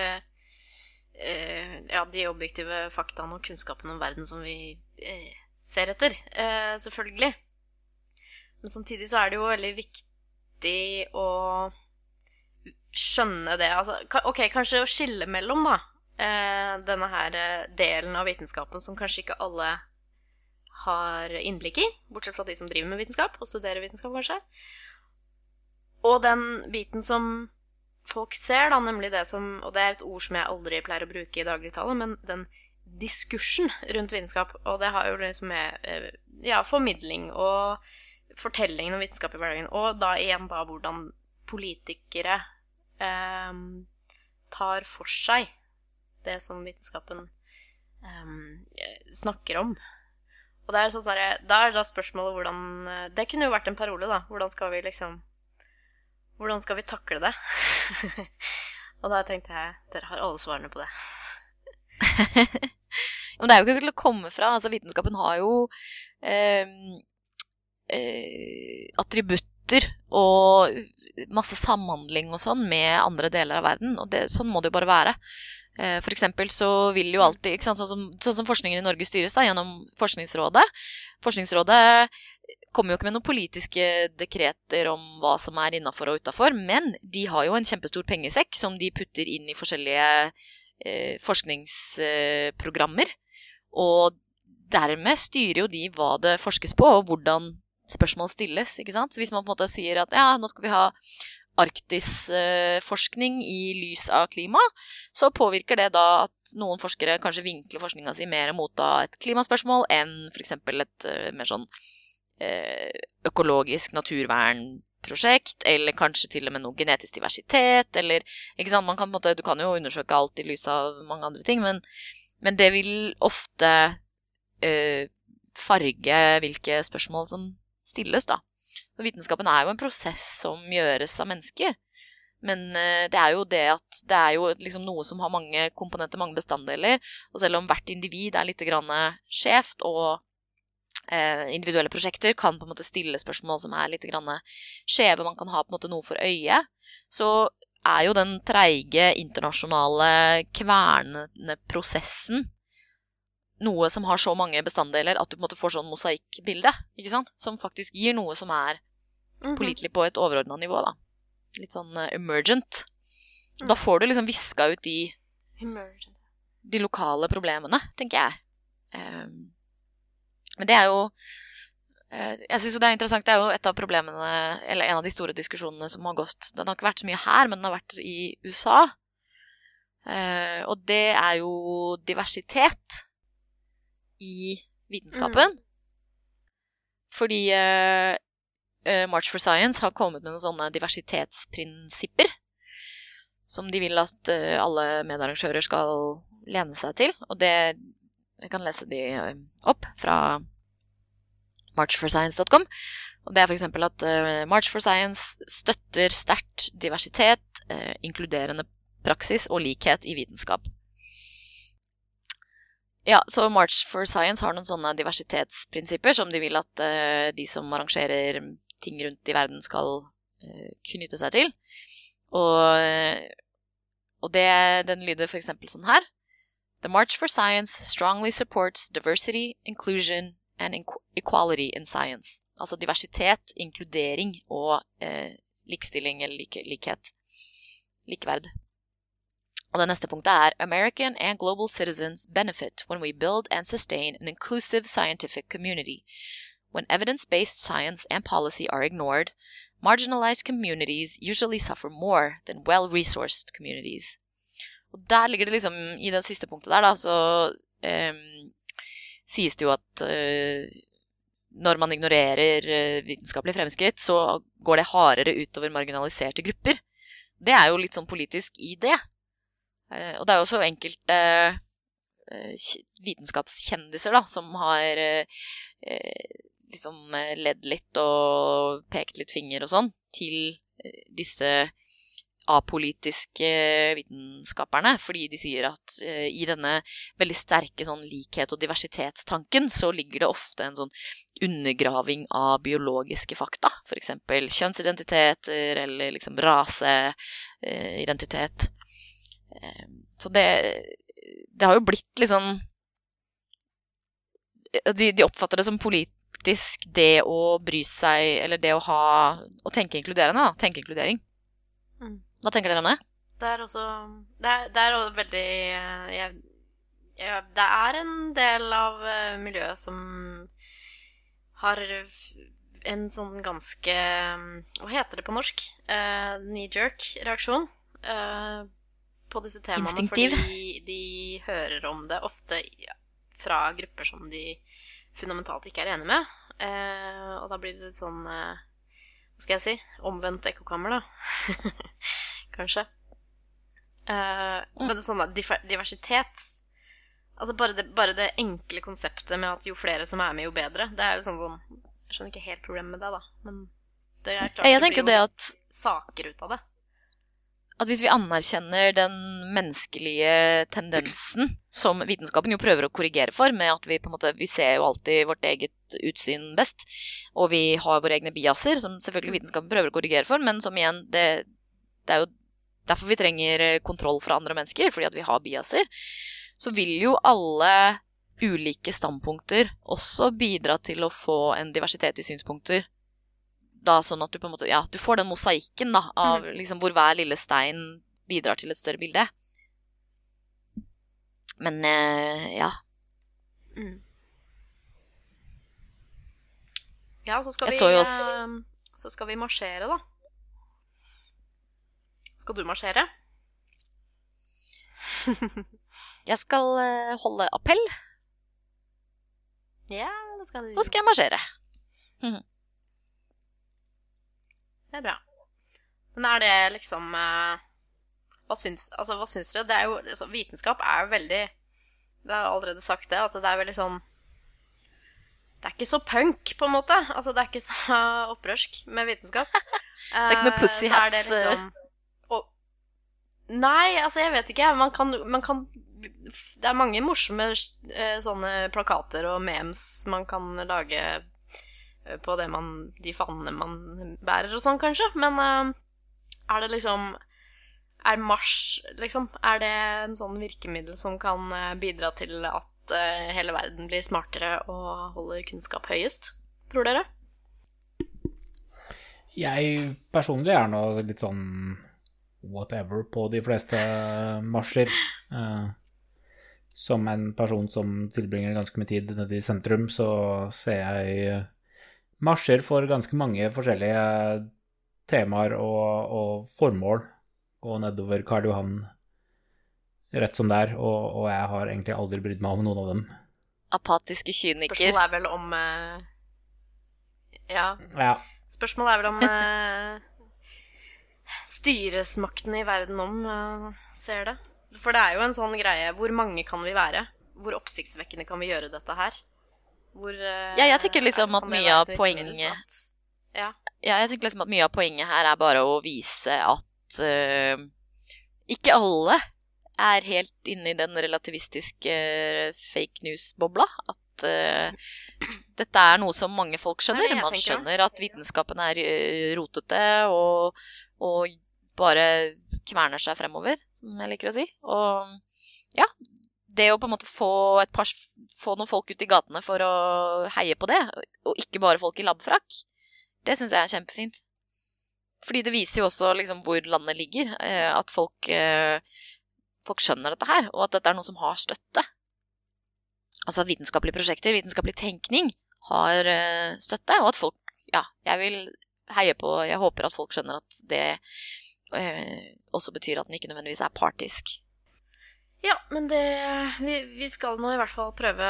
S2: ja, de objektive faktaene og kunnskapen om verden som vi ser etter, eh, selvfølgelig. Men samtidig så er det jo veldig viktig å skjønne det. Altså, ok, kanskje å skille mellom, da. Eh, denne her eh, delen av vitenskapen som kanskje ikke alle har innblikk i. Bortsett fra de som driver med vitenskap, og studerer vitenskap, kanskje. Og den biten som folk ser, da, nemlig det som Og det er et ord som jeg aldri pleier å bruke i dagligtale, men den diskursen rundt vitenskap. Og det har jo liksom med eh, ja, formidling og fortellingen om vitenskap i hverdagen. Og da igjen da hvordan politikere eh, tar for seg det som vitenskapen eh, snakker om. Og det er sånn der, da er da spørsmålet hvordan eh, Det kunne jo vært en parole, da. Hvordan skal vi liksom Hvordan skal vi takle det? og da tenkte jeg dere har alle svarene på det.
S5: Men det er jo ikke til å komme fra. altså Vitenskapen har jo eh, eh, attributter og masse samhandling og sånn med andre deler av verden. Og det, sånn må det jo bare være. Eh, eksempel så vil jo alltid, sant, sånn som, sånn som forskningen i Norge styres da, gjennom Forskningsrådet. Forskningsrådet kommer jo ikke med noen politiske dekreter om hva som er innafor og utafor, men de har jo en kjempestor pengesekk som de putter inn i forskjellige forskningsprogrammer. Og dermed styrer jo de hva det forskes på, og hvordan spørsmål stilles. ikke sant? Så hvis man på en måte sier at ja, nå skal vi ha arktisforskning i lys av klima, så påvirker det da at noen forskere kanskje vinkler forskninga si mer mot da et klimaspørsmål enn f.eks. et uh, mer sånn uh, økologisk naturvern prosjekt, eller kanskje til og med noe genetisk diversitet, eller ikke sant? Man kan, måte, Du kan jo undersøke alt i lys av mange andre ting, men, men det vil ofte uh, farge hvilke spørsmål som stilles, da. Så vitenskapen er jo en prosess som gjøres av mennesker. Men uh, det er jo det at det er jo liksom noe som har mange komponenter, mange bestanddeler. Og selv om hvert individ er litt skjevt og Eh, individuelle prosjekter kan på en måte stille spørsmål som er litt skjeve, man kan ha på en måte noe for øyet, så er jo den treige internasjonale kvernende prosessen noe som har så mange bestanddeler at du på en måte får sånn mosaikkbilde, ikke sant? Som faktisk gir noe som er
S2: Mhm.
S5: pålitelig på et overordna nivå, da. Litt sånn eh, emergent.
S2: Mm.
S5: Da får du liksom viska ut de, de lokale problemene, tenker jeg. Ehm, men det er jo eh, Jeg synes det er interessant. Det er jo et av problemene, eller en av de store diskusjonene som har gått Den har ikke vært så mye her, men den har vært i USA. Eh, og det er jo diversitet i vitenskapen. Fordi eh, eh, March for Science har kommet med noen sånne diversitetsprinsipper. Som de vil at alle medarrangører skal lene seg til. Og det Jeg kan lese de opp fra marchforscience.com. Og det er f.eks. at eh, March for Science støtter sterkt diversitet, eh, inkluderende praksis og likhet i vitenskap. Ja, så March for Science har noen sånne diversitetsprinsipper som de vil at eh, de som arrangerer ting rundt i verden, skal knytte seg til. Og, og det, den lyder f.eks. sånn her. The March for Science strongly supports diversity, inclusion and equ- equality in science. Altså diversitet, inkludering og eh, likestilling eller like, likhet. Likeverd. Og det neste punktet er American and global citizens benefit when we build and sustain an inclusive scientific community. When evidence-based science and policy are ignored, marginalized communities usually suffer more than well-resourced communities. Og der ligger det liksom, i det siste punktet der, da, så ehm, sies det jo at eh, når man ignorerer eh, vitenskapelige fremskritt, så går det hardere utover marginaliserte grupper. Det er jo litt sånn politisk i det. Eh, og det er jo også enkelte eh, vitenskapskjendiser da, som har eh, eh, liksom eh, ledd litt og pekt litt finger og sånn til eh, disse apolitiske vitenskaperne, fordi de sier at eh, i denne veldig sterke sånn likhet- og diversitetstanken så ligger det ofte en sånn undergraving av biologiske fakta, f.eks. kjønnsidentiteter eller liksom raseidentitet. Eh, så det, det har jo blitt liksom de, de oppfatter det som politisk det å bry seg, eller det å ha Å tenke inkluderende, da. Tenke inkludering.
S2: Mm.
S5: Hva tenker dere om det?
S2: Det er også Det er, det er også veldig eh, jeg, jeg, Det er en del av eh, miljøet som har en sånn ganske Hva heter det på norsk? Uh, Knee-jerk-reaksjon uh, på disse temaene.
S5: Instinktiv.
S2: Fordi de hører om det ofte fra grupper som de fundamentalt ikke er enig med. Uh, og da blir det sånn eh, Hva skal jeg si? Omvendt ekkokammer, da. Kanskje. Uh, men sånn diversitet Altså bare det, bare det enkle konseptet med at jo flere som er med, jo bedre. Det er jo sånn Jeg skjønner ikke helt problemet med det, da. Men det er klart
S5: Jeg
S2: det
S5: tenker
S2: jo
S5: det at,
S2: saker ut av det.
S5: At hvis vi anerkjenner den menneskelige tendensen som vitenskapen jo prøver å korrigere for, med at vi på en måte vi ser jo alltid vårt eget utsyn best, og vi har våre egne biaser, som selvfølgelig vitenskapen prøver å korrigere for, men som igjen det, det er jo derfor vi trenger eh, kontroll fra andre mennesker, fordi at vi har biaser. Så vil jo alle ulike standpunkter også bidra til å få en diversitet i synspunkter. Da sånn at du på en måte, ja, du får den mosaikken da, av liksom hvor hver lille stein bidrar til et større bilde. Men eh, ja.
S2: Mm. Ja, så skal vi
S5: så
S2: eh, Så skal vi marsjere, da. Skal du marsjere?
S5: Jeg skal eh, holde appell,
S2: Ja, det skal du.
S5: så skal jeg marsjere.
S2: Det er bra. Men er det liksom eh, hva, syns, altså, hva syns dere? Det er jo, altså, vitenskap er jo veldig Det har jeg allerede sagt det, at det er veldig sånn Det er ikke så punk, på en måte. Altså, det er ikke så opprørsk med vitenskap. det
S5: er ikke noe
S2: pussyhats. liksom, og, nei, altså, jeg vet ikke. Man kan, man kan Det er mange morsomme eh, sånne plakater og memes man kan lage eh, på det man, de fanene man bærer og sånn, kanskje. Men eh, er det liksom Er marsj, liksom Er det en sånn virkemiddel som kan eh, bidra til at eh, hele verden blir smartere og holder kunnskap høyest? Tror dere?
S3: Jeg personlig er nå litt sånn whatever på de fleste marsjer. Uh, som en person som tilbringer ganske mye tid nede i sentrum, så ser jeg marsjer for ganske mange forskjellige temaer og, og formål. Gå nedover Karl Johan rett som det er, og, og, jeg har egentlig aldri brydd meg om noen av dem.
S5: Apatiske kyniker.
S2: Spørsmålet er vel om uh... Ja.
S3: ja.
S2: Spørsmålet er vel om uh... styresmaktene i verden om uh, ser det. For det er jo en sånn greie Hvor mange kan vi være? Hvor oppsiktsvekkende kan vi gjøre dette her? Hvor eh,
S5: Ja, jeg tenker liksom at mye av poenget-
S2: Ja.
S5: Ja, jeg tenker liksom at mye av poenget her er bare å vise at uh, ikke alle er helt inne i den relativistiske eh, fake news-bobla. At uh, dette er noe som mange folk skjønner.
S2: Er
S5: Man skjønner at vitenskapen er rotete og, og bare kverner seg fremover, som jeg liker å si. Og ja, det å på en måte få, par, få noen folk ut i gatene for å heie på det, og ikke bare folk i labfrakk, det syns jeg er kjempefint. Fordi det viser jo også liksom hvor landet ligger. eh, At folk, eh, folk skjønner dette her, og at dette er noe som har støtte. Altså at vitenskapelige prosjekter, vitenskapelig tenkning, har eh, støtte, og at folk Ja, jeg vil heie på Jeg håper at folk skjønner at det også betyr at den ikke nødvendigvis er partisk.
S2: Ja, men det vi, vi skal nå i hvert fall prøve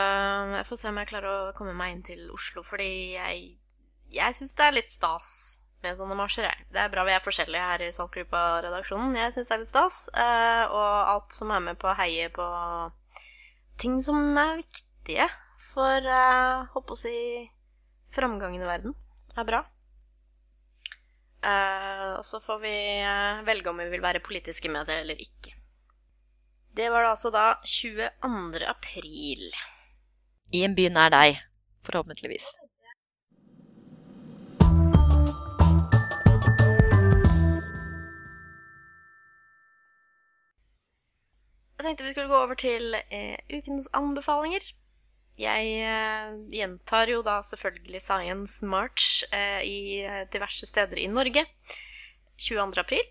S2: Jeg får se om jeg klarer å komme meg inn til Oslo, fordi jeg Jeg syns det er litt stas med sånne marsjer. Det er bra vi er forskjellige her i Saltgruppa-redaksjonen. Jeg syns det er litt stas. eh, og alt som er med på å heie på ting som er viktige for uh, håper å si framgangen i verden, er bra. Eh, og så får vi eh, velge om vi vil være politiske med det eller ikke. Det var altså da 22. april.
S5: I en by nær deg, forhåpentligvis.
S2: Jeg tenkte vi skulle gå over til eh, ukens anbefalinger. Jeg eh, gjentar jo da selvfølgelig Science March eh, i eh, diverse steder i Norge 22. april.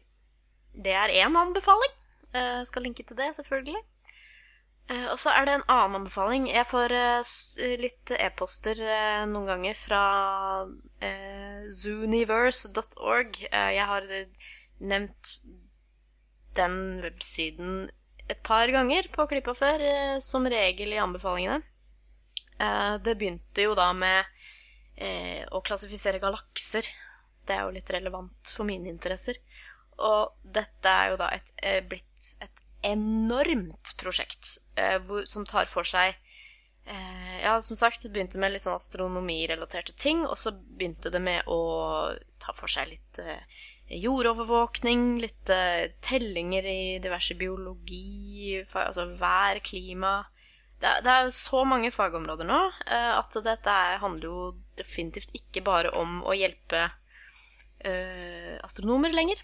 S2: Det er én anbefaling. Eh, skal linke til det, selvfølgelig. Eh, og så er det en annen anbefaling. Jeg får eh, litt e-poster noen ganger fra zooniverse.org. Jeg har nevnt den websiden et par ganger på klippa før, som regel i anbefalingene. Det begynte jo da med å klassifisere galakser. Det er jo litt relevant for mine interesser. Og dette er jo da et, eh, blitt et enormt prosjekt eh, hvor, som tar for seg eh, Ja, som sagt, det begynte med litt sånn astronomirelaterte ting, og så begynte det med å ta for seg litt jordovervåkning, litt tellinger i diverse biologi, altså vær, klima. Det, er- det er jo så mange fagområder nå at dette er, handler jo definitivt ikke bare om å hjelpe astronomer lenger,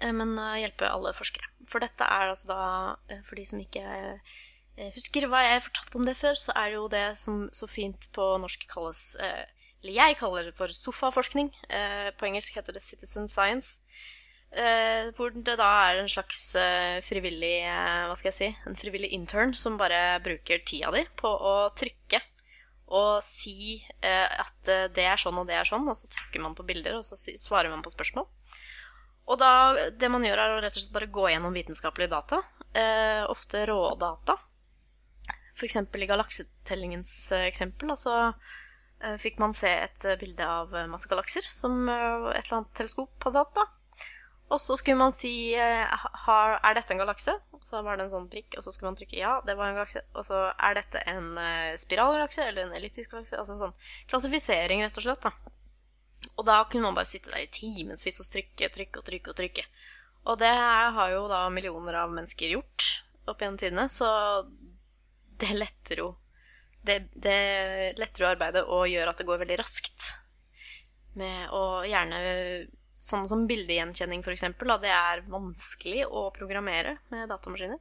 S2: men eh, hjelpe alle forskere. For dette er altså da, eh, for de som ikke eh, husker hva jeg fortalte om det før, så er det jo det som så fint på norsk kalles eh, Eller jeg kaller det for sofaforskning. Eh, på engelsk heter det citizen science. Eh, hvor det da er en slags eh, frivillig eh, Hva skal jeg si? En frivillig intern som bare bruker tida di på å trykke og si eh, at eh, det er sånn og det er sånn, og så trykker man på bilder, og så svarer man på spørsmål. Og da, det man gjør, er å rett og slett bare gå gjennom vitenskapelige data. Eh, ofte rådata. F.eks. i galaksetellingens eh, eksempel. Altså eh, fikk man se et eh, bilde av eh, masse galakser som eh, et eller annet teleskop hadde hatt. da. Og så skulle man si har, Er dette en galakse? Så var det en sånn prikk, og så skulle man trykke ja, det var en galakse. Og så er dette en spiralgalakse eller en elliptisk galakse? Altså en sånn klassifisering, rett og slett. da. Og da kunne man bare sitte der i timevis og trykke, trykke og trykke. Og trykke. Og det har jo da millioner av mennesker gjort opp gjennom tidene, så det letter jo det, det letter jo arbeidet og gjør at det går veldig raskt. Med å gjerne Sånn som bildegjenkjenning, f.eks. Det er vanskelig å programmere med datamaskiner.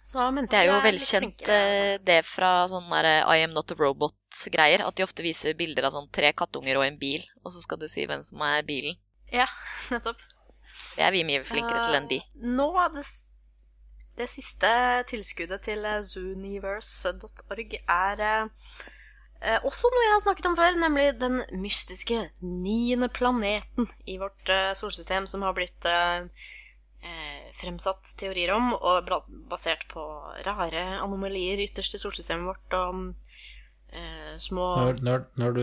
S5: Det er jo
S2: litt
S5: velkjent
S2: flinkere,
S5: eh,
S2: sånn.
S5: det fra sånn der I am not a robot-greier. At de ofte viser bilder av sånn tre kattunger og en bil, og så skal du si hvem som er bilen.
S2: Ja, nettopp.
S5: Det er vi mye flinkere til enn de.
S2: Eh, Nå, det, det siste tilskuddet til eh, zooniverse.org er eh, eh, også noe jeg har snakket om før, nemlig den mystiske niende planeten i vårt eh, solsystem, som har blitt eh, eh, fremsatt teorier om, og basert på rare anomalier ytterst i solsystemet vårt, og eh, små
S3: Når, når, når du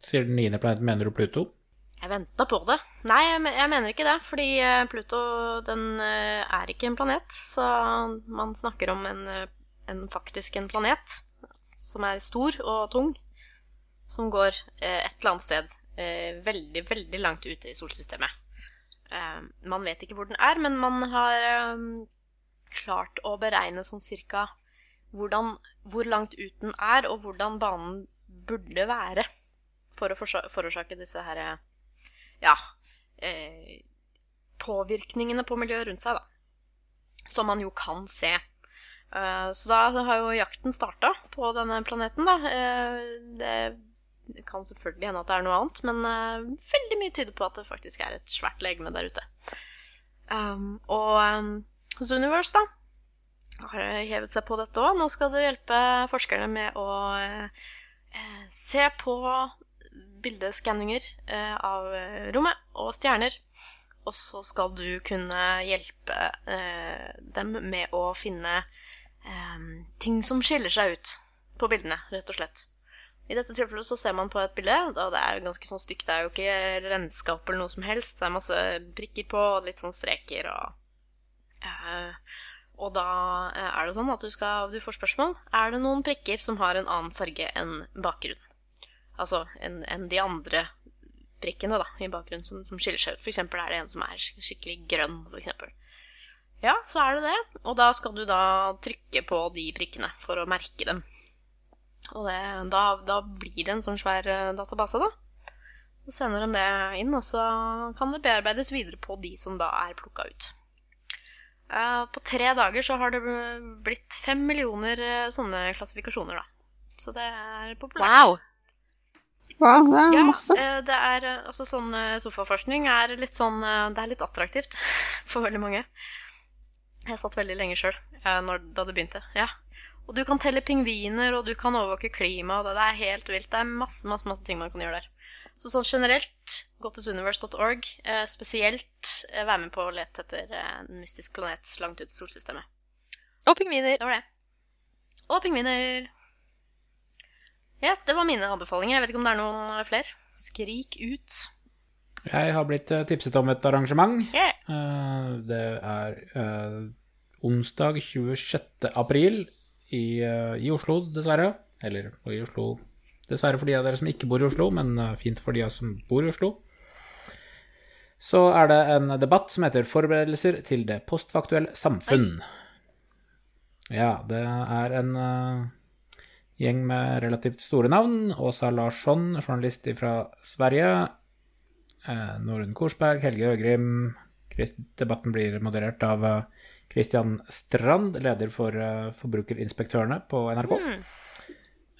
S3: sier den niende planeten, mener du Pluto?
S2: Jeg venta på det. Nei, jeg, mener ikke det. Fordi eh, Pluto den eh, er ikke en planet. Så man snakker om en, eh, en faktisk en planet som er stor og tung. Som går eh, et eller annet sted eh, veldig, veldig langt ute i solsystemet. Eh, man vet ikke hvor den er, men man har eh, klart å beregne sånn cirka hvordan, hvor langt ut den er, og hvordan banen burde være for å forårsake disse her eh, ja, eh, påvirkningene på miljøet rundt seg, da. Som man jo kan se. Eh, så da har jo jakten starta på denne planeten, da. Eh, det kan selvfølgelig hende at det er noe annet, men uh, veldig mye tyder på at det faktisk er et svært legeme der ute. Um, og um, Universe, da, har hevet seg på dette òg. Nå skal det hjelpe forskerne med å eh, se på bildeskanninger uh, av rommet og stjerner. Og så skal du kunne hjelpe dem med å finne ting som skiller seg ut på bildene, rett og slett. I dette tilfellet så ser man på et bilde, og det er jo ganske sånn stygt. Det er jo ikke renskap eller noe som helst. Det er masse prikker på, og litt sånn streker og eh, Og da eh, er det sånn at du, skal, du får spørsmål. Er det noen prikker som har en annen farge enn bakgrunnen? Altså enn en de andre prikkene da, i bakgrunnen som, som skiller seg ut. Eksempel er det en som er skikkelig grønn, for eksempel. Ja, så er det det. Og da skal du da trykke på de prikkene for å merke dem. Og det, da, da blir det en sånn svær eh, database, da. Så sender de det inn, og så kan det bearbeides videre på de som da er plukka ut. Eh, på tre dager så har det blitt fem millioner eh, sånne klassifikasjoner, da. Så det er populært.
S5: Wow!
S4: Wow, det er
S2: Ja,
S4: masse.
S2: det er altså sånn sofaforskning er litt sånn Det er litt attraktivt for veldig mange. Jeg satt veldig lenge sjøl da det begynte. Ja. Og du kan telle pingviner, og du kan overvåke klima, og det, er helt vilt. Det er masse, masse, masse ting man kan gjøre der. Så sånn generelt, gå til universe.org. Eh, spesielt eh, være med på å lete etter eh, en mystisk planet langt ut i solsystemet.
S5: Og pingviner.
S2: Det var det. Og pingviner. Yes, det var mine anbefalinger. Jeg vet ikke om det er noen flere. Skrik ut.
S3: Jeg har blitt eh, tipset om et arrangement.
S2: Yeah.
S3: Eh, Det er eh, onsdag 26. april i, eh, i Oslo, dessverre. Eller i Oslo Dessverre for de av dere som ikke bor i Oslo, men eh, fint for de av som bor i Oslo. Så er det en debatt som heter 'Forberedelser til det postfaktuelle samfunn'. Ja, det er en uh, gjeng med relativt store navn. Åsa Larsson, journalist fra Sverige. Eh, Norunn Korsberg, Helge Øgrim. Debatten blir moderert av Kristian Christian Strand, leder for eh, Forbrukerinspektørene på NRK.
S2: Mm.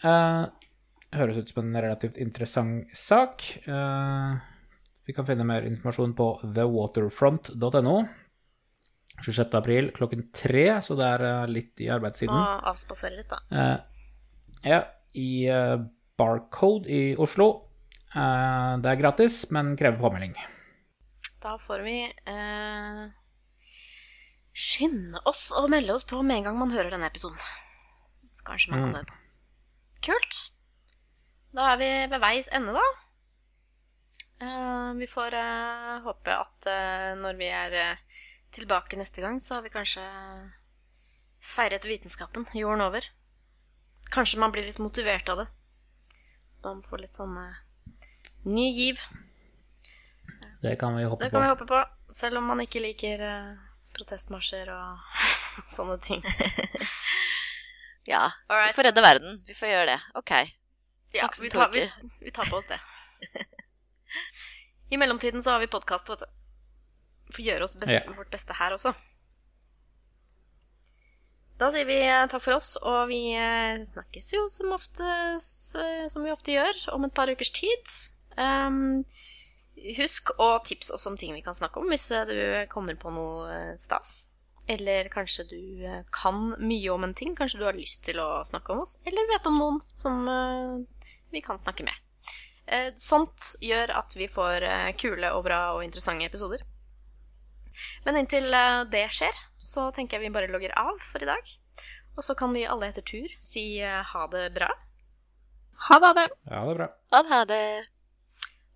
S3: Uh, høres ut som en relativt interessant sak. Uh, vi kan finne mer informasjon på thewaterfront.no. 26. april klokken tre, så det er eh, litt i arbeidssiden.
S2: Og avspasere litt, da.
S3: Uh, ja, i eh, Barcode i Oslo. Eh, det er gratis, men krever påmelding.
S2: Da får vi eh, skynde oss å melde oss på med en gang man hører denne episoden. Så kanskje man
S3: Mm.
S2: kan høre på. Kult. Da er vi ved veis ende, da. Eh, vi får eh, håpe at eh, når vi er tilbake neste gang, så har vi kanskje feiret vitenskapen jorden over. Kanskje man blir litt motivert av det. Man får litt sånn ny giv.
S3: Det kan vi håpe
S2: Det kan vi
S3: på.
S2: håpe på, selv om man ikke liker eh, protestmarsjer og sånne ting.
S5: Ja, vi får redde verden. Vi får gjøre det. OK.
S2: Ja, vi tar, vi, vi tar på oss det. I mellomtiden så har vi podkast, vet du. Vi får gjøre oss best,
S3: Ja.
S2: vårt beste her også. Da sier vi eh, takk for oss, og vi eh, snakkes jo som, ofte, som vi ofte gjør, om et par ukers tid. Um, husk å tipse oss om ting vi kan snakke om, hvis eh, du kommer på noe eh, stas. Eller kanskje du eh, kan mye om en ting, kanskje du har lyst til å snakke om oss, eller vet om noen som vi kan snakke med. Eh, Sånt gjør at vi får kule og bra og interessante episoder. Men inntil det skjer, så tenker jeg vi bare logger av for i dag. Og så kan vi alle etter tur si ha det bra.
S4: Ha det. ha det.
S3: Ja, det er bra.
S5: Ha det. Ha det.